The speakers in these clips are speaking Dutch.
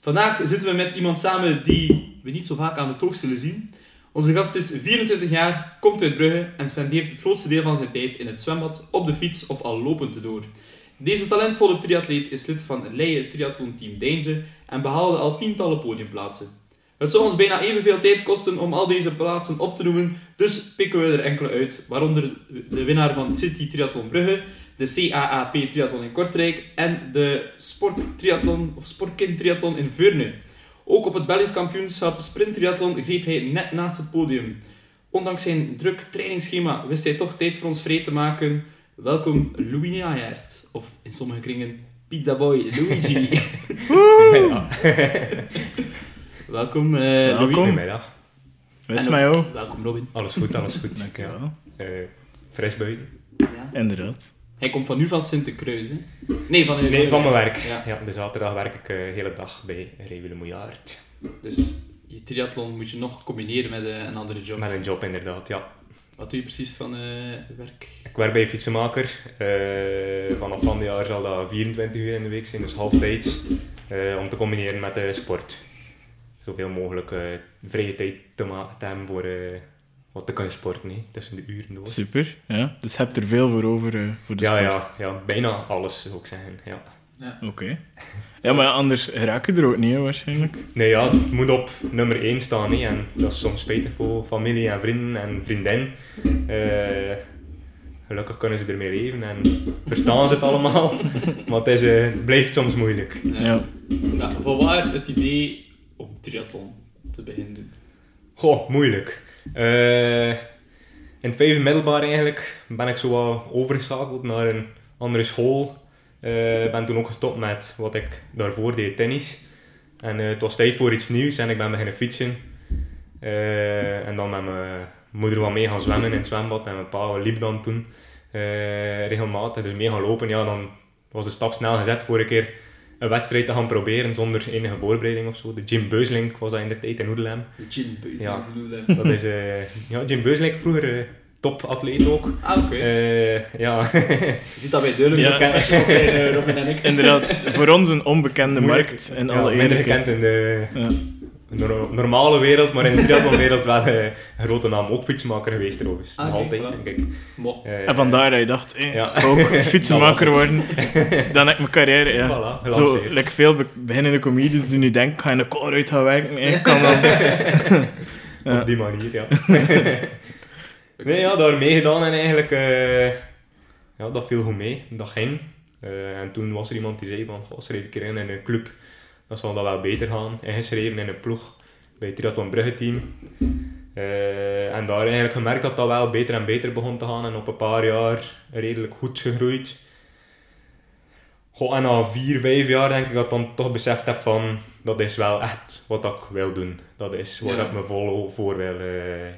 Vandaag zitten we met iemand samen die we niet zo vaak aan de toog zullen zien. Onze gast is 24 jaar, komt uit Brugge en spendeert het grootste deel van zijn tijd in het zwembad, op de fiets of al lopend door. Deze talentvolle triatleet is lid van Leien Triathlon Team Deinze en behaalde al tientallen podiumplaatsen. Het zou ons bijna evenveel tijd kosten om al deze plaatsen op te noemen, dus pikken we er enkele uit, waaronder de winnaar van City Triathlon Brugge, de CAAP Triathlon in Kortrijk en de Sport Triathlon of Sportkind Triathlon in Veurne. Ook op het Belgisch kampioenschap Sprint Triathlon greep hij net naast het podium. Ondanks zijn druk trainingsschema wist hij toch tijd voor ons vrij te maken. Welkom Louis Nijert, of in sommige kringen Pizza Boy Luigi. Welkom, eh Welkom. Goedemiddag. Wees En mij ook. Welkom Robin. Alles goed, alles goed. Dankjewel. Ja. Eh, fris buiten. Ja. Inderdaad. Hij komt van nu van Sint-Kruis, hè? Nee, van, Nee, van mijn werk. Ja. Ja. de zaterdag werk ik eh, de hele dag bij Revele Moejaard. Dus je triathlon moet je nog combineren met eh, een andere job. Met een job inderdaad, ja. Wat doe je precies van eh, werk? Ik werk bij Fietsenmaker. Eh, vanaf van dit jaar zal dat 24 uur in de week zijn, dus halftijds. eh om te combineren met de sport. Zoveel mogelijk eh, vrije tijd te, te hebben voor eh, wat te kunnen sporten, hè, tussen de uren door. Super. Ja. Dus je hebt er veel voor over eh, voor de Ja, sport. ja, ja, bijna alles zou ik zeggen. Ja. Oké. Ja, maar anders raak je er ook niet, hè, waarschijnlijk. Nee, ja, het moet op nummer 1 staan. Hè. En dat is soms spijtig voor familie en vrienden en vriendinnen. Eh, gelukkig kunnen ze ermee leven en verstaan ze het allemaal. maar het is, eh, blijft soms moeilijk. Ja. Ja, van waar het idee om triathlon te beginnen? Goh, moeilijk. Eh, in het vijfde middelbaar eigenlijk ben ik zo wat overgeschakeld naar een andere school. Ik ben toen ook gestopt met wat ik daarvoor deed, tennis. En eh, het was tijd voor iets nieuws en ik ben beginnen fietsen. Eh, en dan met mijn moeder wat mee gaan zwemmen in het zwembad. En mijn pa liep dan toen eh, regelmatig. Dus mee gaan lopen. Ja, dan was de stap snel gezet voor een keer een wedstrijd te gaan proberen zonder enige voorbereiding of zo. De Jim Beuslink was dat in de tijd in Oedelem. De gin beuze. Ja. ze noemen dat. Is, eh, ja, Jim Beuslink vroeger eh, topatleet ook. Ah, oké. Eh, ja, Je ziet dat wij duidelijk Ja. professionals zijn, Robin en ik. Inderdaad, voor ons een onbekende Moeilijk. markt, in ja, alle minder gekend eerlijkheid. in de Ja. Nor- normale wereld, maar in de triathlonwereld wel eh, een grote naam. Ook fietsmaker geweest trouwens. Ah, altijd, voilà. denk ik. Eh, En vandaar dat je dacht, eh, Ja. ik ga ook fietsenmaker was worden. Dan heb ik mijn carrière, ja. Voilà, Zo, like veel be- beginnende comedians die nu denken, ga je een core uit gaan werken? Eh, Ik kan. Ja. Op die manier, ja. nee, ja, daar meegedaan en eigenlijk, eh, ja, dat viel goed mee. Dat ging. Eh, en toen was er iemand die zei van, goh, schrijf een keer in in een club. Dan zal dat wel beter gaan. Ingeschreven in een ploeg bij het Triathlon Brugge team. Eh, en daar eigenlijk gemerkt dat dat wel beter en beter begon te gaan. En op een paar jaar redelijk goed gegroeid. Goh, en na vier, vijf jaar denk ik dat ik dan toch beseft heb van... Dat is wel echt wat ik wil doen. Dat is waar Ja. ik me vol voor wil eh,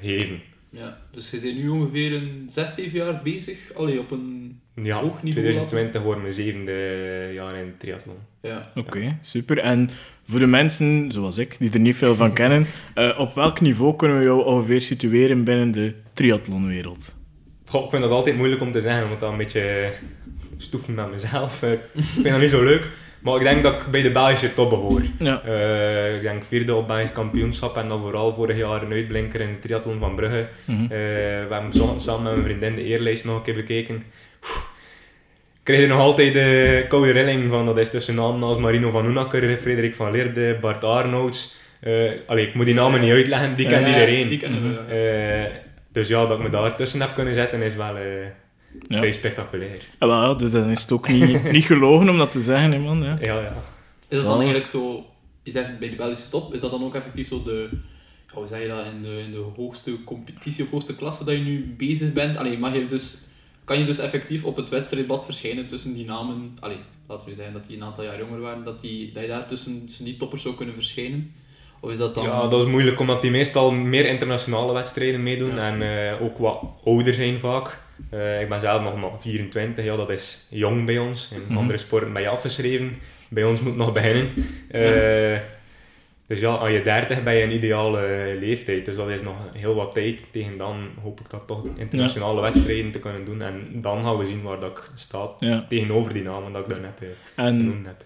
geven. Ja, dus je bent nu ongeveer een 6, 7 jaar bezig. Allee, op een Ja, hoog niveau. laten we 2020 wordt mijn zevende jaar in triathlon. Ja. Oké, super. En voor de mensen, zoals ik, die er niet veel van kennen, eh, op welk niveau kunnen we jou ongeveer situeren binnen de triathlonwereld? Goh, ik vind dat altijd moeilijk om te zeggen, omdat dat een beetje stoeven met mezelf. Eh, ik vind dat niet zo leuk. Maar ik denk dat ik bij de Belgische top behoor. Ja. Eh, ik denk vierde op Belgisch kampioenschap en dan vooral vorig jaar een uitblinker in de triathlon van Brugge. Mhm. Eh, we hebben zo- samen met mijn vriendin de eerlijst nog een keer bekeken. Ik er nog altijd de koude rilling van. Dat is tussen namen als Marino van Oenakker, Frederik van Leerde, Bart Arnouds. Eh allee, ik moet die namen niet uitleggen, die kent iedereen. Die kennen we. ja. Dus ja, dat ik me daar tussen heb kunnen zetten is wel Ja. vrij spectaculair. Ja, wel, dus dan is het ook niet, niet gelogen om dat te zeggen, hè, man. Ja. Ja, ja. Is dat dan eigenlijk zo, je zegt bij de Belgische top, is dat dan ook effectief zo de, hoe zeg je dat, in de, in de hoogste competitie of hoogste klasse dat je nu bezig bent? Allee, mag je dus, kan je dus effectief op het wedstrijdblad verschijnen tussen die namen, allee, laten we zeggen dat die een aantal jaar jonger waren, dat, die, dat je daar tussen, tussen die toppers zou kunnen verschijnen? Of is dat dan... ja, dat is moeilijk omdat die meestal meer internationale wedstrijden meedoen Ja. en eh, ook wat ouder zijn vaak. Eh, ik ben zelf nog maar 24, ja, dat is jong bij ons. In Mhm. andere sporten ben je afgeschreven. Bij ons moet nog beginnen. Eh, Dus ja, aan je 30 ben je een ideale leeftijd. Dus dat is nog heel wat tijd. Tegen dan hoop ik dat toch internationale wedstrijden te kunnen doen. En dan gaan we zien waar dat ik sta Ja. tegenover die namen dat ik daarnet eh, En genoemd heb.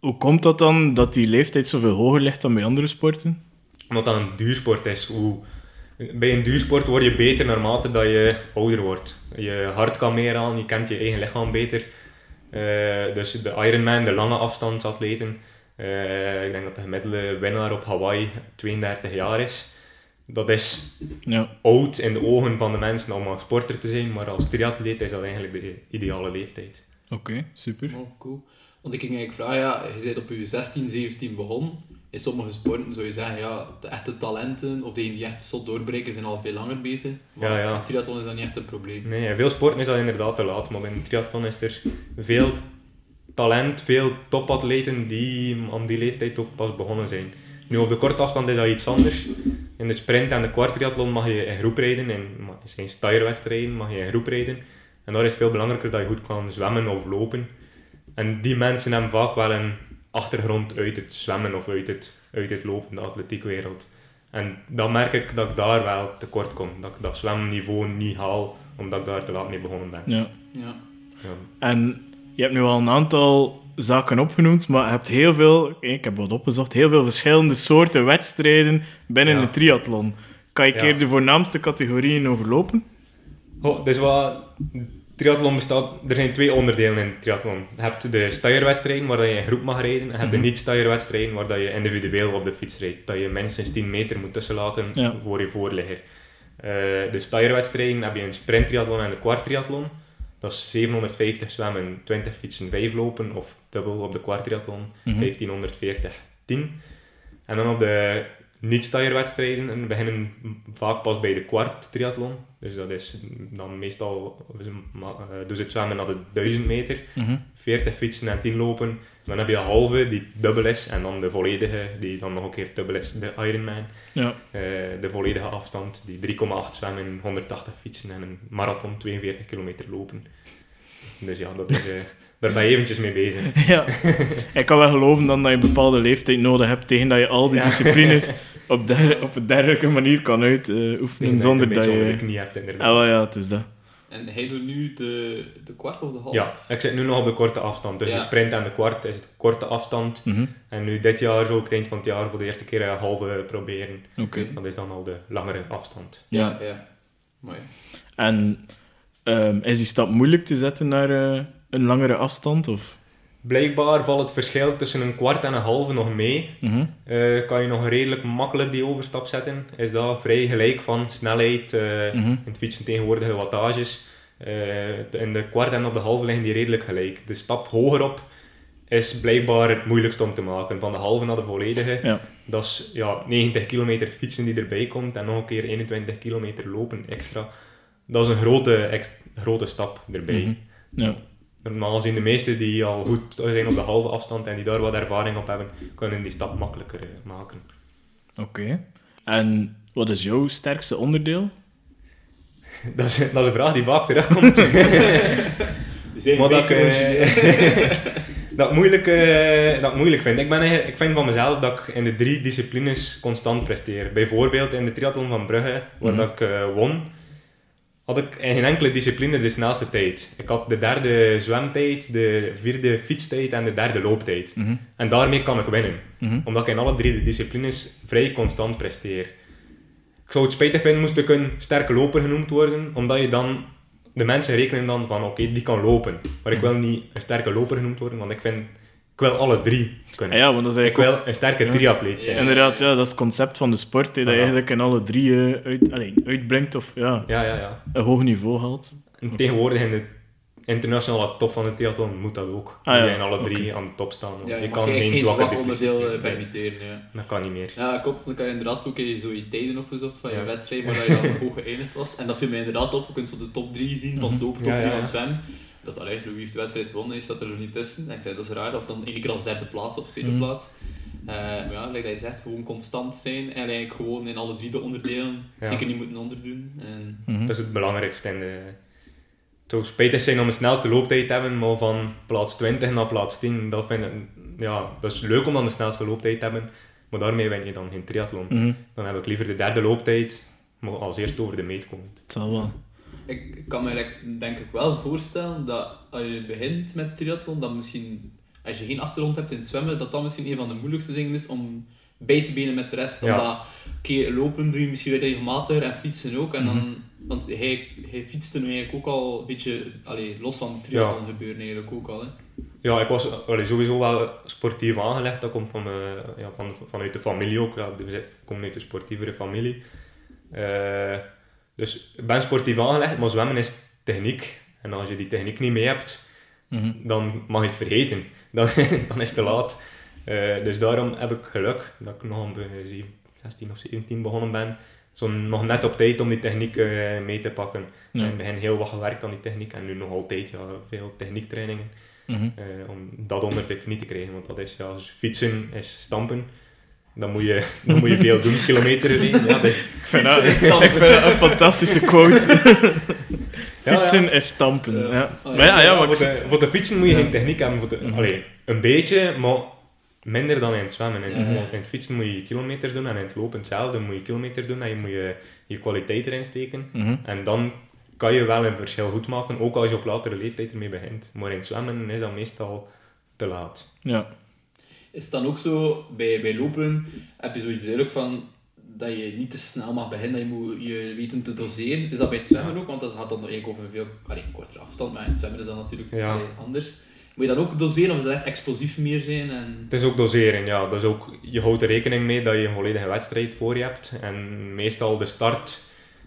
Hoe komt dat dan dat die leeftijd zoveel hoger ligt dan bij andere sporten? Omdat dat een duursport is. Hoe, bij een duursport word je beter naarmate dat je ouder wordt. Je hart kan meer aan, je kent je eigen lichaam beter. Eh, dus de Ironman, de lange afstandsatleten. eh, ik denk dat de gemiddelde winnaar op Hawaii 32 jaar is. Dat is Ja. oud in de ogen van de mensen om als sporter te zijn, maar als triatleet is dat eigenlijk de ideale leeftijd. Oké, super. Oh, cool. Want ik ging eigenlijk vragen, ja, je bent op je 16, 17 begonnen. In sommige sporten zou je zeggen, ja, de echte talenten, of degenen die echt zot doorbreken, zijn al veel langer bezig. Maar Ja, ja. in triathlon is dat niet echt een probleem. Nee, in veel sporten is dat inderdaad te laat, maar in triathlon is er veel talent, veel topatleten die aan die leeftijd ook pas begonnen zijn. Nu op de korte afstand is dat iets anders. In de sprint en de kwartriathlon mag je in groep rijden, in zijn stijrwedstrijden mag je in groep rijden. En daar is het veel belangrijker dat je goed kan zwemmen of lopen. En die mensen hebben vaak wel een achtergrond uit het zwemmen of uit het, uit het lopen, de atletiekwereld. En dan merk ik dat ik daar wel tekort kom. Dat ik dat zwemniveau niet haal, omdat ik daar te laat mee begonnen ben. Ja. Ja. Ja. En je hebt nu al een aantal zaken opgenoemd, maar je hebt heel veel, ik heb wat opgezocht, heel veel verschillende soorten wedstrijden binnen Ja. de triathlon. Kan je keer de voornaamste categorieën overlopen? Goh, dus wat... Triathlon bestaat... Er zijn twee onderdelen in triathlon. Je hebt de stijgerwedstrijden, waar dat je in groep mag rijden. En je hebt de Mhm. niet-stijgerwedstrijden, waar dat je individueel op de fiets rijdt. Dat je minstens 10 meter moet tussenlaten Ja. voor je voorligger. Eh, de stijgerwedstrijden heb je een sprinttriathlon en de kwartriathlon. Dat is 750 zwemmen, 20 fietsen, 5 lopen. Of dubbel op de kwartriathlon, Mhm. 1540, 10. En dan op de niet-stijgerwedstrijden beginnen vaak pas bij de kwart triathlon. Dus dat is dan meestal, dus het zwemmen naar de 1000 meter, Mhm. 40 fietsen en 10 lopen. Dan heb je een halve die dubbel is en dan de volledige die dan nog een keer dubbel is, de Ironman. Ja. Eh, de volledige afstand, die 3,8 zwemmen, 180 fietsen en een marathon 42 kilometer lopen. Dus ja, dat is, eh, daar ben je eventjes mee bezig. ja. Ik kan wel geloven dan dat je een bepaalde leeftijd nodig hebt tegen dat je al die Ja. disciplines op, der- op een dergelijke manier kan uitoefenen zonder dat je je... het niet hebt inderdaad. Ah, ja, het is dat. En hij doet nu de, de kwart of de half? Ja, ik zit nu nog op de korte afstand. Dus Ja. de sprint en de kwart is het korte afstand. Mhm. En nu dit jaar zou ik het eind van het jaar voor de eerste keer een halve proberen. Oké. Dat is dan al de langere afstand. Ja, ja. Mooi. En ehm, is die stap moeilijk te zetten naar eh, een langere afstand? Of? Blijkbaar valt het verschil tussen een kwart en een halve nog mee. Mhm. Eh, kan je nog redelijk makkelijk die overstap zetten. Is dat vrij gelijk van snelheid, Mhm. in het fietsen tegenwoordige wattages. Eh, in de kwart en op de halve liggen die redelijk gelijk. De stap hogerop is blijkbaar het moeilijkst om te maken. Van de halve naar de volledige. Ja. Dat is ja, 90 kilometer fietsen die erbij komt en nog een keer 21 kilometer lopen extra. Dat is een grote, grote stap erbij. Mhm. Ja. Normaal zien de meesten die al goed zijn op de halve afstand en die daar wat ervaring op hebben, kunnen die stap makkelijker eh, maken. Oké. En wat is jouw sterkste onderdeel? Dat is, dat is een vraag die vaak terugkomt. Maar dat ik, eh, dat, ik moeilijk, eh, dat moeilijk vind. Ik, ben, ik vind van mezelf dat ik in de drie disciplines constant presteer. Bijvoorbeeld in de triathlon van Brugge, waar Mhm. dat ik won, had ik in geen enkele discipline de snelste tijd. Ik had de derde zwemtijd, de vierde fietstijd en de derde looptijd. Mhm. En daarmee kan ik winnen. Mhm. Omdat ik in alle drie de disciplines vrij constant presteer. Ik zou het spijtig vinden moest ik een sterke loper genoemd worden, omdat je dan... De mensen rekenen dan van, oké, die kan lopen. Maar ik wil niet een sterke loper genoemd worden, want ik vind... Ik wil alle drie kunnen. Ah ja, want dat is ik wil een sterke Ja. triatleet zijn. Inderdaad, ja, dat is het concept van de sport, dat je eigenlijk in alle drie eh, uit, allee, uitbrengt of ja, Ja, ja, ja. een hoog niveau haalt. En tegenwoordig in de internationale top van de triathlon moet dat ook. Ah, ja. je in alle drie aan de top staan. Ja, je, je kan geen, zwakke zwak onderdeel eh, permitteren. Ja. Dat kan niet meer. Ja, klopt. Dan kan je inderdaad zo, keer zo je tijden opgezocht van je wedstrijd, maar dat je dan hoog geëindigd was. En dat viel mij inderdaad op. Je kunt zo de top 3 zien van het lopen, top Ja, 3 ja, van het zwemmen. Dat allee, wie heeft de wedstrijd gewonnen, is dat er zo niet tussen. En ik zei, dat is raar. Of dan één keer als derde plaats of tweede Mhm. plaats. Eh, maar ja, like dat je zegt, gewoon constant zijn. En eigenlijk gewoon in alle drie de onderdelen Ja. zeker niet moeten onderdoen. En, Mhm. Dat is het belangrijkste. In de... Het zou spijtig zijn om een snelste looptijd te hebben, maar van plaats 20 naar plaats 10, dat, vind ik, ja, dat is leuk om dan de snelste looptijd te hebben, maar daarmee win je dan geen triathlon. Mhm. Dan heb ik liever de derde looptijd, maar als eerst over de meet zal wel. Ik kan me eigenlijk, denk ik wel voorstellen dat als je begint met triathlon, dat misschien als je geen achtergrond hebt in het zwemmen, dat dat misschien een van de moeilijkste dingen is om bij te benen met de rest. Ja. Omdat, oké, lopen doe je misschien weer regelmatig en fietsen ook. En dan, Mhm. Want hij, hij fietste nu eigenlijk ook al een beetje, allee, los van triathlon gebeuren eigenlijk ook al. Hè. Ja, ik was allee, sowieso wel sportief aangelegd. Dat komt van, eh, ja, van, vanuit de familie ook. Ja, dus ik kom uit een sportievere familie. Eh, dus ik ben sportief aangelegd, maar zwemmen is techniek. En als je die techniek niet mee hebt, Mhm. dan mag je het vergeten. Dan, dan is het te laat. Eh, dus daarom heb ik geluk dat ik nog zeven- 16 of 17 begonnen ben. Zo nog net op tijd om die techniek eh, mee te pakken. Ja. En ik begin heel wat gewerkt aan die techniek en nu nog altijd ja, veel techniektrainingen. Eh, om dat onder de knie te krijgen. Want dat is, ja, als fietsen is stampen. Dan moet je, dan moet je veel doen, kilometer rijden. Ja, dus, Ik vind dat, ik vind dat een fantastische quote. Fietsen ja. is stampen. Ja. Ja. Oh, ja. Maar ja, ja, maar voor, de, voor de fietsen moet je Ja. geen techniek hebben. Voor de, Mhm. allee, een beetje, maar minder dan in het zwemmen. In, het- in fietsen moet je kilometers doen en in het lopen hetzelfde. moet je kilometers doen en je moet je, je kwaliteit erin steken. Mhm. En dan kan je wel een verschil goed maken, ook als je op latere leeftijd ermee begint. Maar in het zwemmen is dat meestal te laat. ja. Is het dan ook zo, bij, bij lopen heb je zoiets duidelijk van dat je niet te snel mag beginnen, dat je moet je weten te doseren. Is dat bij het zwemmen ook? Want dat gaat dan eigenlijk over een veel allee, kortere afstand, maar in het zwemmen is dat natuurlijk Ja. anders. Moet je dan ook doseren of is dat echt explosief meer zijn? En... Het is ook doseren, ja. Dus ook, je houdt er rekening mee dat je een volledige wedstrijd voor je hebt. En meestal de start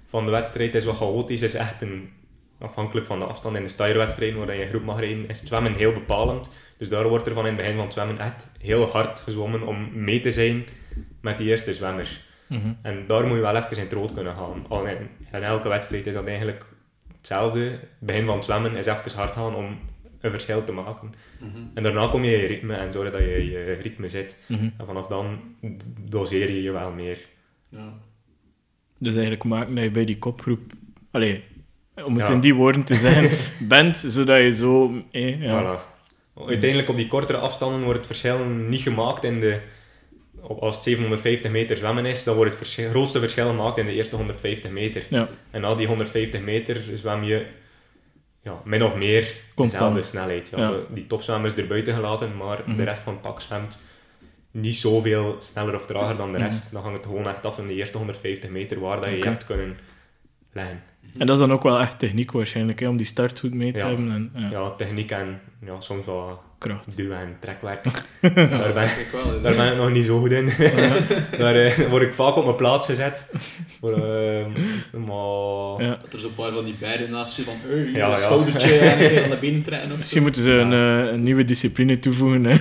van de wedstrijd is wat chaotisch. is echt een, afhankelijk van de afstand in de stijrwedstrijden waar je in groep mag rijden, is het zwemmen heel bepalend. Dus daar wordt er van in het begin van het zwemmen echt heel hard gezwommen om mee te zijn met die eerste zwemmers. Mhm. En daar moet je wel even in het rood kunnen gaan. Al in, in elke wedstrijd is dat eigenlijk hetzelfde. Het begin van het zwemmen is even hard gaan om een verschil te maken. Mhm. En daarna kom je in je ritme en zorg dat je in je ritme zit. Mhm. En vanaf dan doseer je je wel meer. Ja. Dus eigenlijk maken dat je bij die kopgroep... Allee, om het Ja. in die woorden te zeggen, bent, zodat je zo... Eh, ja. Voilà. Uiteindelijk op die kortere afstanden wordt het verschil niet gemaakt in de... Als het 750 meter zwemmen is, dan wordt het verschil- grootste verschil gemaakt in de eerste 150 meter. Ja. En na die 150 meter zwem je ja, min of meer dezelfde snelheid. Ja. Die topzwemmers er buiten gelaten, maar Mhm. de rest van het pak zwemt niet zoveel sneller of trager dan de Mhm. rest. Dan hangt het gewoon echt af in de eerste 150 meter waar dat je hebt kunnen leggen. En dat is dan ook wel echt techniek waarschijnlijk, hè, om die start goed mee te Ja. hebben. En, ja, Ja, techniek en ja, soms wel kracht. duwen en trekwerk. Ja, daar, ben, ik wel. daar ben ik nog niet zo goed in. daar eh, word ik vaak op mijn plaats gezet. Voor, eh, maar... Ja. Dat er zo'n paar van die bergen naast je van Ja, een ja. schoudertje en aan de benen trekken of Misschien zo. moeten ze een, eh, een nieuwe discipline toevoegen. Hè.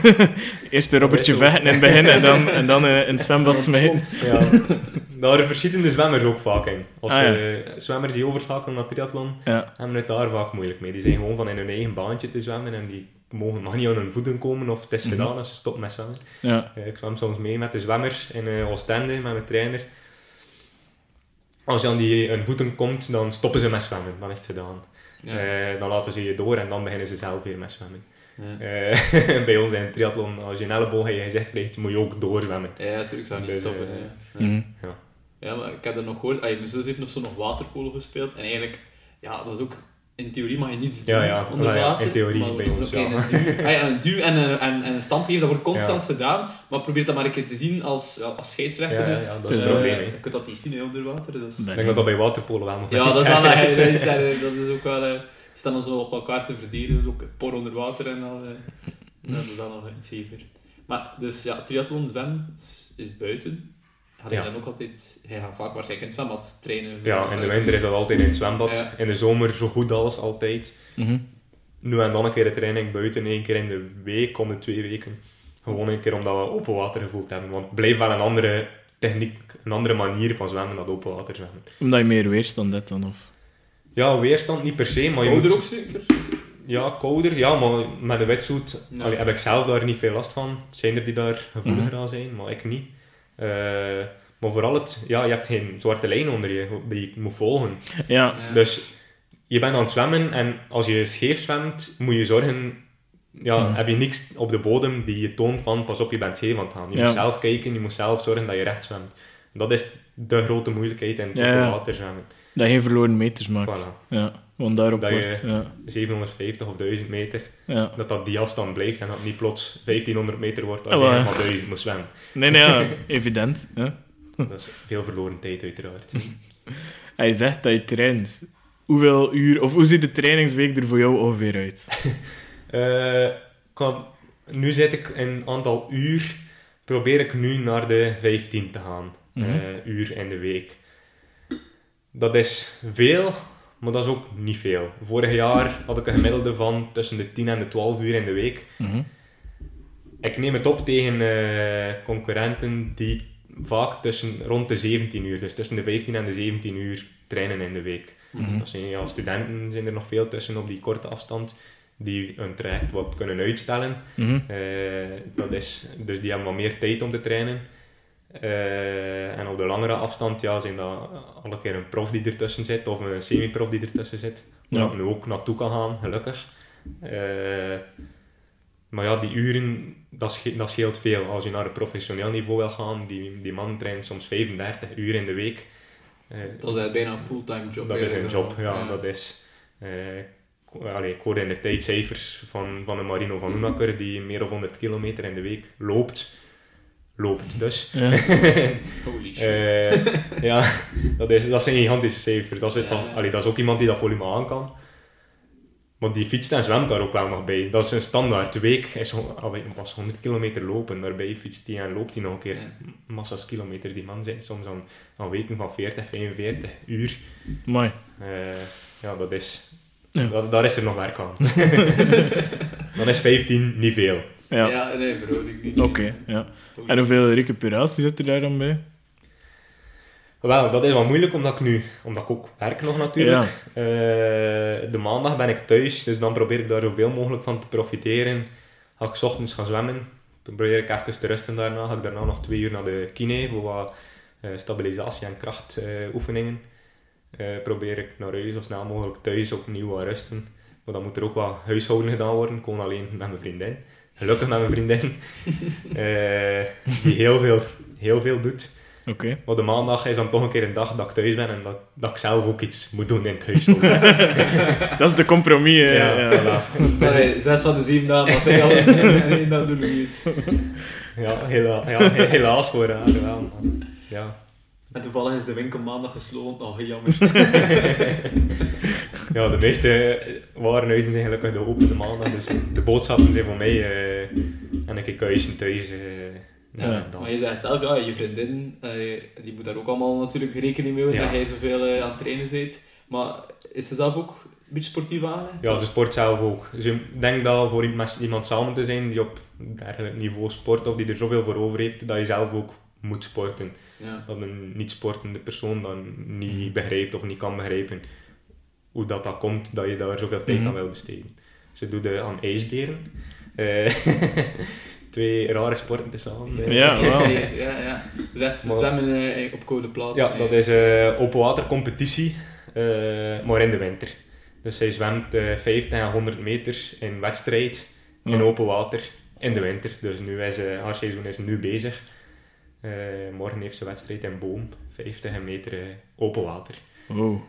Eerst een robbertje vechten in het begin en dan, en dan eh, in het zwembad smijten. Ja, daar verschieten de zwemmers ook vaak in. Als Ah, ja. eh, zwemmers die overschakelen naar triathlon, Ja. hebben het daar vaak moeilijk mee. Die zijn gewoon van in hun eigen baantje te zwemmen en die mogen mag niet aan hun voeten komen of het is Mhm. gedaan als ze stoppen met zwemmen. Ja. Eh, ik zwem soms mee met de zwemmers in eh, Oostende, met mijn trainer. Als je aan die hun voeten komt, dan stoppen ze met zwemmen. Dan is het gedaan. Ja. Eh, dan laten ze je door en dan beginnen ze zelf weer met zwemmen. Ja. Eh, bij ons in het triathlon, als je een elleboog in je gezicht krijgt, moet je ook doorzwemmen. Ja, natuurlijk zou niet Dus, stoppen. hè. Ja. Mhm. Ja, maar ik heb er nog gehoord, mijn zus heeft nog zo nog waterpolo gespeeld en eigenlijk, ja, dat is ook, in theorie mag je niets doen Ja, ja. onder Ja, ja, water. in theorie maar bij wordt ons, dus ook ja. een duw, ah ja, een duw en een, en, en een stamp geven, dat wordt constant gedaan, maar probeer dat maar een keer te zien als, ja, als scheidsrechter. Ja, dat is Dus, het Eh, probleem. hè. je kunt dat niet zien hè, onder water, dus... Nee. Ik denk dat dat bij waterpolo wel nog Ja, dat is wel dat, is. dat, is, dat is ook wel... eh, die staan dan zo op elkaar te verdedigen, ook por onder water en al. eh, dat is dan nog iets heviger. Maar, dus ja, triathlon, zwemmen is, is buiten. Ga je Ja. dan ook altijd... Hij gaat vaak waarschijnlijk in het zwembad trainen. Ja, in de winter is dat altijd in het zwembad. Ja. In de zomer zo goed als altijd. Mhm. Nu en dan een keer de training buiten, één keer in de week, om de twee weken. Gewoon een keer omdat we open water gevoeld hebben. Want het blijft wel een andere techniek, een andere manier van zwemmen dan open water zwemmen. Omdat je meer weerstand hebt dan, of... Ja, weerstand niet per se, maar je Kouder moet... ook zeker? Ja, kouder, ja, maar met de wetsuit Ja. heb ik zelf daar niet veel last van. Zijn er die daar gevoeliger aan zijn, maar ik niet. Eh, maar vooral het, ja, je hebt geen zwarte lijn onder je die je moet volgen. Ja. Ja. Dus je bent aan het zwemmen en als je scheef zwemt, moet je zorgen, ja, Mhm. heb je niks op de bodem die je toont van pas op, je bent scheef aan het gaan. Je Ja. moet zelf kijken, je moet zelf zorgen dat je recht zwemt. Dat is de grote moeilijkheid in het Ja, water zwemmen. Dat je geen verloren meters maakt. Voilà. Ja. Want daarop Dat je-. Ja, 750 of 1000 meter, ja. dat dat die afstand blijft en dat het niet plots 1500 meter wordt als Ah, je helemaal 1000 moet zwemmen. Nee, nee, ja, evident. Ja. Dat is veel verloren tijd uiteraard. Hij zegt dat je traint. Hoeveel uur... Of hoe ziet de trainingsweek er voor jou ongeveer uit? Eh, kan, nu zit ik een aantal uur, probeer ik nu naar de 15 te gaan. Eh, uur in de week. Dat is veel, maar dat is ook niet veel. Vorig jaar had ik een gemiddelde van tussen de 10 en de 12 uur in de week. Mhm. Ik neem het op tegen eh, concurrenten die vaak tussen rond de 17 uur, dus tussen de 15 en de 17 uur trainen in de week. Mhm. Dat zijn, ja, studenten zijn er nog veel tussen op die korte afstand, die hun traject wat kunnen uitstellen. Mhm. Eh, dat is, dus die hebben wat meer tijd om te trainen. Eh, en op de langere afstand ja, zijn dat alle keer een prof die ertussen zit of een semi-prof die ertussen zit. Waar Ja. ik nu ook naartoe kan gaan, gelukkig. Eh, maar ja, die uren, dat, sche- dat scheelt veel. Als je naar een professioneel niveau wil gaan, die, die man traint soms 35 uur in de week. Eh, Dat is eigenlijk bijna een fulltime job. dat is een job, ja. Dat is, eh, ik- allee, ik hoorde in de tijd cijfers van, van een Marino van Oenakker die meer dan 100 kilometer in de week loopt. Loopt dus. Ja. Holy shit. Eh, ja, dat, is, dat zijn gigantische cijfers. Dat is, het, Ja, allee, dat is ook iemand die dat volume aan kan. Maar die fietst en zwemt daar ook wel nog bij. Dat is een standaard week. Is, allee, was 100 kilometer lopen. Daarbij fietst hij en loopt hij nog een keer Ja. massa's kilometer. Die man zit soms aan, aan weken van 40, 45 uur. Mooi. Eh, ja, dat is... Ja. Dat, daar is er nog werk aan. Dan is 15 niet veel. Ja. Ja, nee, ik niet. Oké, ja. En hoeveel recuperatie zit er daar dan bij? Wel, dat is wel moeilijk omdat ik nu... Omdat ik ook werk nog natuurlijk. Eh, de maandag ben ik thuis, dus dan probeer ik daar zoveel mogelijk van te profiteren. Ga ik 's ochtends gaan zwemmen. Dan probeer ik even te rusten daarna. Ga ik daarna nog twee uur naar de kine voor wat eh, stabilisatie- en krachtoefeningen. Eh probeer ik naar huis zo snel mogelijk thuis opnieuw wat rusten. Maar dan moet er ook wat huishouden gedaan worden. Ik woon alleen met mijn vriendin. Gelukkig met mijn vriendin. Eh, die heel veel, heel veel doet. Oké. Maar de maandag is dan toch een keer een dag dat ik thuis ben en dat, dat ik zelf ook iets moet doen in het huishouden. Dat is de compromis. hè. ja, Ja, voilà. Maar zij- zes van de zeven dagen was zij alles en één dag doen we niet. Ja, hela, ja, he- helaas voor haar wel. Ja. En toevallig is de winkel maandag gesloten. Oh, jammer. ja, de meeste warenhuizen zijn gelukkig de open de maandag, dus de boodschappen zijn voor mij eh, en een keer kuisen thuis. eh, Ja. Maar je zegt zelf, ja, je vriendin, eh, die moet daar ook allemaal natuurlijk rekening mee houden Ja. dat jij zoveel eh, aan het trainen bent. Maar is ze zelf ook een beetje sportief aangelegd? Ja, ze sport zelf ook. Dus ik denk dat voor iemand- samen te zijn die op dergelijk niveau sport of die er zoveel voor over heeft, dat je zelf ook moet sporten. Ja. Dat een niet-sportende persoon dan niet begrijpt of niet kan begrijpen hoe dat, dat komt, dat je daar zoveel tijd Mhm. aan wil besteden. Ze doet eh, aan ijsberen. Eh, twee rare sporten tezamen. eh. Ja, wel. ja, ja, ja. Dus echt Maar- zwemmen eh, op koude plaats. Ja, eh. dat is eh open water competitie, eh, maar in de winter. Dus zij zwemt eh 50 en 100 meters in wedstrijd in open water in de winter. Dus nu is haar seizoen is nu bezig. Eh, morgen heeft ze wedstrijd in Boom, 50 meter open water. Wow.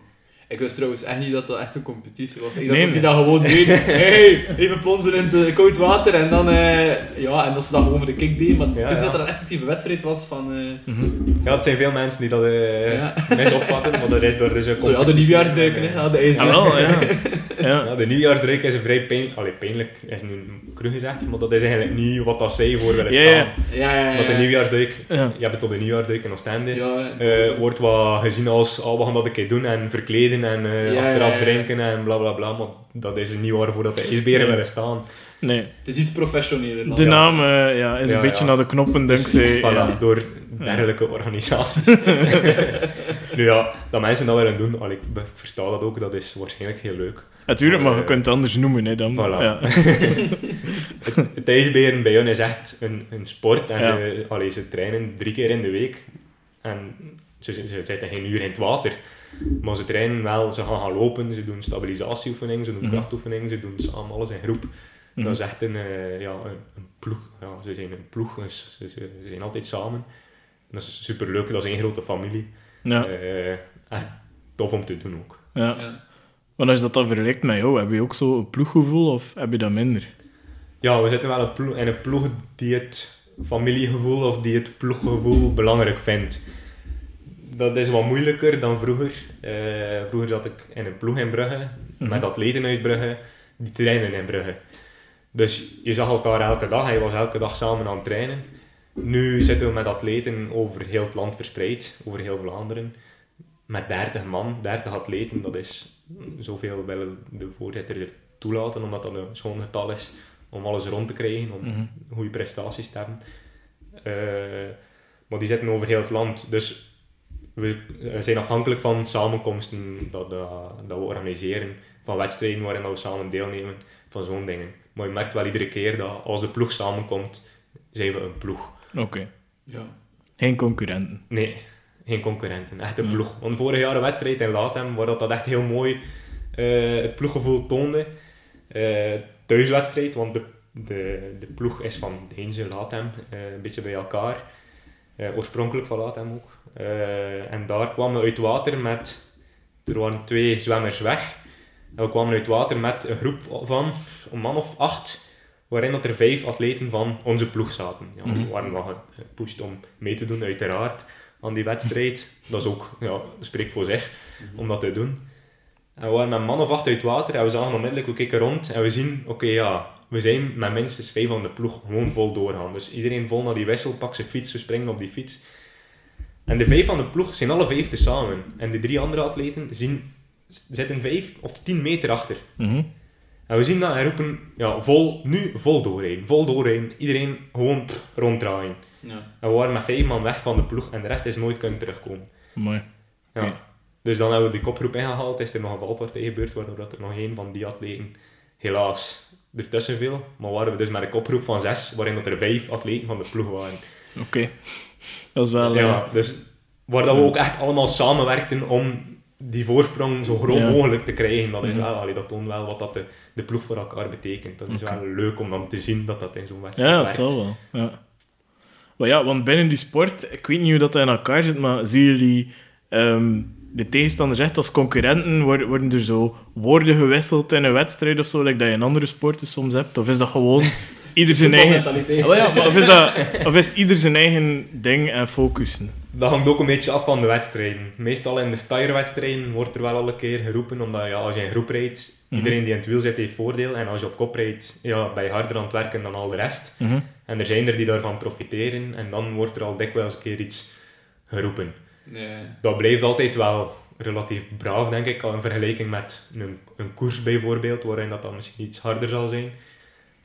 Ik wist trouwens echt niet dat dat echt een competitie was. Ik dacht Nee, dat die dat gewoon deed. hey, even plonzen in het eh, koud water en dan, eh, ja, en dat ze dat gewoon voor de kick deed. Maar Ja, dus ja. dat er een effectieve wedstrijd was van, eh, Mhm. Ja, het zijn veel mensen die dat eh Ja. misopvatten, maar er is door dus een zo ja, de nieuwjaarsduiken, hè. Ja, de Ah, ijsbaan. wel, ja. ja. Ja, de nieuwjaarsdruk is een vrij pijn, allee, pijnlijk, is nu cru gezegd, maar dat is eigenlijk niet wat dat zij voor willen staan. ja. Ja, ja, ja. Want de nieuwjaarsduik, Ja. je hebt het op de nieuwjaarsduik in Oostende, Ja, eh, wordt wat gezien als, oh, we gaan dat een keer doen en verkleden en eh, Ja, achteraf ja, ja. drinken en bla bla bla, maar dat is niet waarvoor dat de ijsberen Nee. willen staan. Nee. Het is iets professioneler. De naam eh, ja, is Ja, een beetje ja. naar de knoppen Dus, dankzij... voilà, ja. door dergelijke organisaties. nu ja, dat mensen dat willen doen, allee, ik versta dat ook, dat is waarschijnlijk heel leuk. Natuurlijk, maar je Eh, kunt het anders noemen. Hè, dan. voilà. Ja. Het, het ijsberen bij hun is echt een, een sport en Ja. ze, allee, ze trainen drie keer in de week en ze, ze zitten geen uur in het water. Maar ze trainen wel, ze gaan gaan lopen, ze doen stabilisatieoefeningen, ze doen Mhm. krachtoefeningen, ze doen samen alles in groep. Mhm. Dat is echt een, eh, ja, een, een ploeg. Ja, ze zijn een ploeg, dus ze, ze, ze zijn altijd samen. Dat is superleuk, dat is één grote familie. Ja. Eh, echt tof om te doen ook. Ja. Ja. Want als je dat dan vergelijkt met jou, heb je ook zo een ploeggevoel of heb je dat minder? Ja, we zitten wel een ploeg, in een ploeg die het familiegevoel of die het ploeggevoel belangrijk vindt. Dat is wat moeilijker dan vroeger. Eh, vroeger zat ik in een ploeg in Brugge, Mhm. met atleten uit Brugge, die trainen in Brugge. Dus je zag elkaar elke dag en je was elke dag samen aan het trainen. Nu zitten we met atleten over heel het land verspreid, over heel Vlaanderen. Met 30 man, 30 atleten, dat is zoveel wil de voorzitter er toelaten, omdat dat een schoon getal is om alles rond te krijgen, om Mhm. goede prestaties te hebben. Eh, maar die zitten over heel het land, dus we zijn afhankelijk van samenkomsten dat, dat, dat we organiseren, van wedstrijden waarin dat we samen deelnemen, van zo'n dingen. Maar je merkt wel iedere keer dat als de ploeg samenkomt, zijn we een ploeg. Oké. Ja. Geen concurrenten. Nee, geen concurrenten, echt een Ja. ploeg. Want vorig jaar een wedstrijd in Latem, waar dat, dat echt heel mooi eh, het ploeggevoel toonde. Eh, thuiswedstrijd, want de, de, de ploeg is van Deense Latem, eh, een beetje bij elkaar. Eh, oorspronkelijk van Latem ook. Eh, en daar kwamen we uit water met... Er waren twee zwemmers weg. En we kwamen uit water met een groep van een man of acht, waarin dat er vijf atleten van onze ploeg zaten. Ja, we Mhm. waren wel gepusht om mee te doen, uiteraard, aan die wedstrijd. Dat is ook, ja, spreekt voor zich, om dat te doen. En we waren met een man of acht uit water en we zagen onmiddellijk, we keken rond en we zien, oké ja, we zijn met minstens vijf van de ploeg gewoon vol doorgaan. Dus iedereen vol naar die wissel, pak zijn fiets, we springen op die fiets. En de vijf van de ploeg zijn alle vijf tezamen. En de drie andere atleten zien, zitten vijf of tien meter achter. Mhm. En we zien dat en roepen, ja, vol, nu vol doorrijden, vol doorrijden. Iedereen gewoon pff, ronddraaien. Ja. En we waren met vijf man weg van de ploeg en de rest is nooit kunnen terugkomen. Mooi. Ja. Dus dan hebben we die kopgroep ingehaald, is er nog een valpartij gebeurd, waardoor dat er nog één van die atleten helaas ertussen viel. Maar waren we dus met een kopgroep van zes, waarin dat er vijf atleten van de ploeg waren. Oké. Dat is wel... eh, Ja, dus waar dat we ook echt allemaal samenwerkten om die voorsprong zo groot Ja. mogelijk te krijgen. Dat, is Mhm. wel, allee, dat toont wel wat dat de, de ploeg voor elkaar betekent. Dat is wel leuk om dan te zien dat dat in zo'n wedstrijd Ja, dat zal wel. Ja. Maar ja, want binnen die sport, ik weet niet hoe dat in elkaar zit, maar zien jullie ehm, de tegenstanders echt als concurrenten? Worden, worden er zo woorden gewisseld in een wedstrijd of zo, like dat je in andere sporten soms hebt? Of is dat gewoon ieder zijn eigen... Ah, wel ja, maar of, is dat, of is het ieder zijn eigen ding en focussen? Dat hangt ook een beetje af van de wedstrijden. Meestal in de stijgerwedstrijden wordt er wel al een keer geroepen, omdat ja, als je in groep rijdt, Mhm. iedereen die in het wiel zit heeft voordeel. En als je op kop rijdt, ja, ben je harder aan het werken dan al de rest. Mhm. En er zijn er die daarvan profiteren en dan wordt er al dikwijls een keer iets geroepen. Dat blijft altijd wel relatief braaf, denk ik, al in vergelijking met een, een koers bijvoorbeeld, waarin dat dan misschien iets harder zal zijn.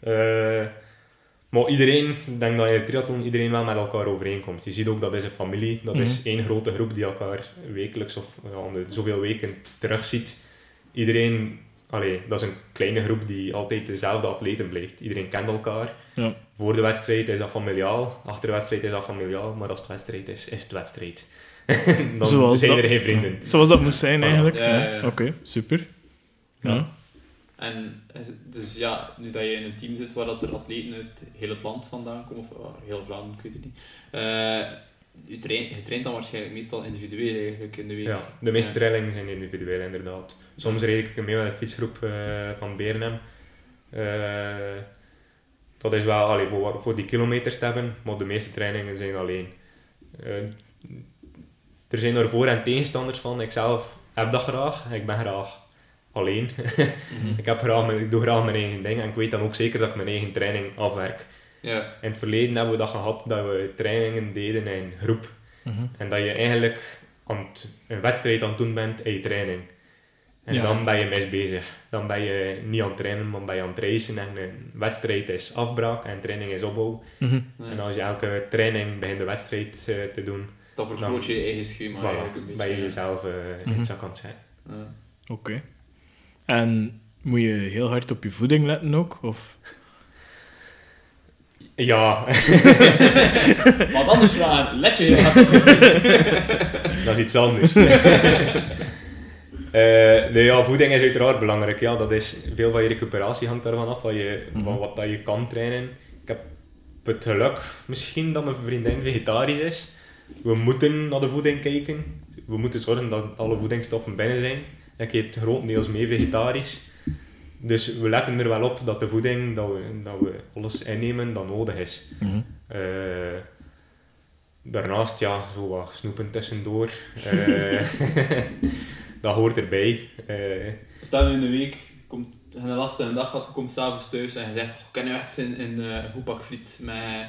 Eh, maar iedereen, ik denk dat in de triathlon iedereen wel met elkaar overeenkomt. Je ziet ook dat is een familie, dat is Mhm. één grote groep die elkaar wekelijks of ja, zoveel weken terugziet. Iedereen, allee, dat is een kleine groep die altijd dezelfde atleten blijft. Iedereen kent elkaar. Ja. Voor de wedstrijd is dat familiaal, achter de wedstrijd is dat familiaal, maar als het wedstrijd is, is het wedstrijd. Dan Zoals zijn dat- er geen vrienden. Zoals dat moest zijn eigenlijk. Ja, ja, ja. Oké, super. Ja. Ja. En eh, dus ja, nu dat je in een team zit waar dat er atleten uit heel het land vandaan komen, of uh, heel Vlaanderen, ik weet het niet. eh, je, train, je traint dan waarschijnlijk meestal individueel eigenlijk in de week. Ja, de meeste Ja. trillingen zijn individueel inderdaad. Soms reed ik mee met een fietsgroep eh, van Berenhem. Eh, dat is wel allee, voor, voor die kilometers te hebben, maar de meeste trainingen zijn alleen. Er zijn er voor- en tegenstanders van. Ik zelf heb dat graag. Ik ben graag alleen. Mhm. ik, heb graag mijn, ik doe graag mijn eigen ding en ik weet dan ook zeker dat ik mijn eigen training afwerk. Ja. In het verleden hebben we dat gehad dat we trainingen deden in groep. Mhm. En dat je eigenlijk aan het- een wedstrijd aan het doen bent in je training. En Ja. dan ben je mis bezig. Dan ben je niet aan het trainen, maar ben je aan het racen. En een wedstrijd is afbraak en training is opbouw. Mhm. Ja. En als je elke training begint de wedstrijd eh, te doen, Dan vergroot je je eigen schema eigenlijk een voilà, beetje. ben je ja. jezelf eh, in het zak aan het zetten. Ja. Oké. En moet je heel hard op je voeding letten ook? Of? Ja, Wat anders vragen, let je heel hard op. dat is iets anders. Eh, nee, ja, voeding is uiteraard belangrijk. Ja, dat is, veel van je recuperatie hangt daarvan af, van, je, Mhm. van wat dat je kan trainen. Ik heb het geluk misschien dat mijn vriendin vegetarisch is. We moeten naar de voeding kijken. We moeten zorgen dat alle voedingsstoffen binnen zijn. Ik eet grotendeels mee vegetarisch. Dus we letten er wel op dat de voeding, dat we, dat we alles innemen dat nodig is. Mhm. Eh, daarnaast, ja, zo wat snoepen tussendoor. Eh, dat hoort erbij. Eh, Stel nu in de week, komt, een lastige dag je komt s'avonds thuis en je zegt, oh, ik kan nu echt in, in uh, goed pak friet met een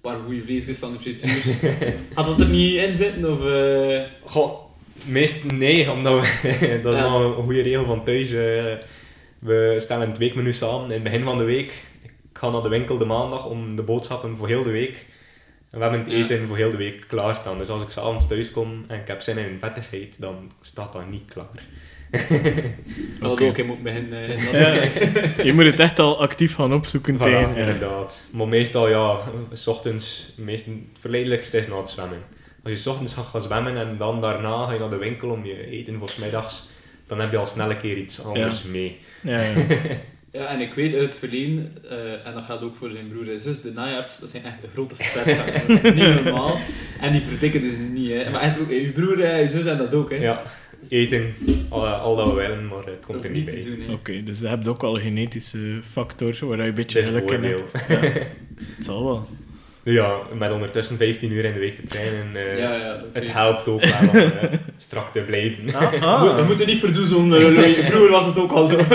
paar goede vleesjes van de frituur. Had dat er niet in zitten? Of, eh, Goh, meest nee, omdat we, dat is Ja. nog een goede regel van thuis. eh, we stellen het weekmenu samen in het begin van de week. Ik ga naar de winkel de maandag om de boodschappen voor heel de week. En we hebben het Ja. eten voor heel de week klaarstaan. Dus als ik s'avonds thuis kom en ik heb zin in vettigheid, dan staat dat niet klaar. Oké. ook in moeten beginnen. eh, dat Ja, je moet het echt al actief gaan opzoeken Voilà, tegen. ja. inderdaad. Maar meestal, ja, s ochtends, meest, het verleidelijkste is na het zwemmen. Als je 's ochtends gaat gaan zwemmen en dan daarna ga je naar de winkel om je eten voor 's middags, dan heb je al snel een keer iets anders mee. Ja, ja. Ja, en ik weet uit het verleden, eh, en dat gaat ook voor zijn broer en zus, de najaars, dat zijn echt grote vetzakken. Dat is niet normaal. En die verdikken dus niet, hè. Maar echt ook, je broer en je zus en dat ook, hè. Ja, eten, al, al dat we willen, maar het komt er niet bij. Oké, dus je hebt ook al een genetische factor waar je een beetje geluk in hebt. Ja. Het zal wel. Ja, met ondertussen 15 uur in de week te trainen, eh, Ja, ja. het helpt ook wel om eh, strak te blijven. Ah, We, we moeten niet verdoezelen, eh, Louis. Vroeger was het ook al zo.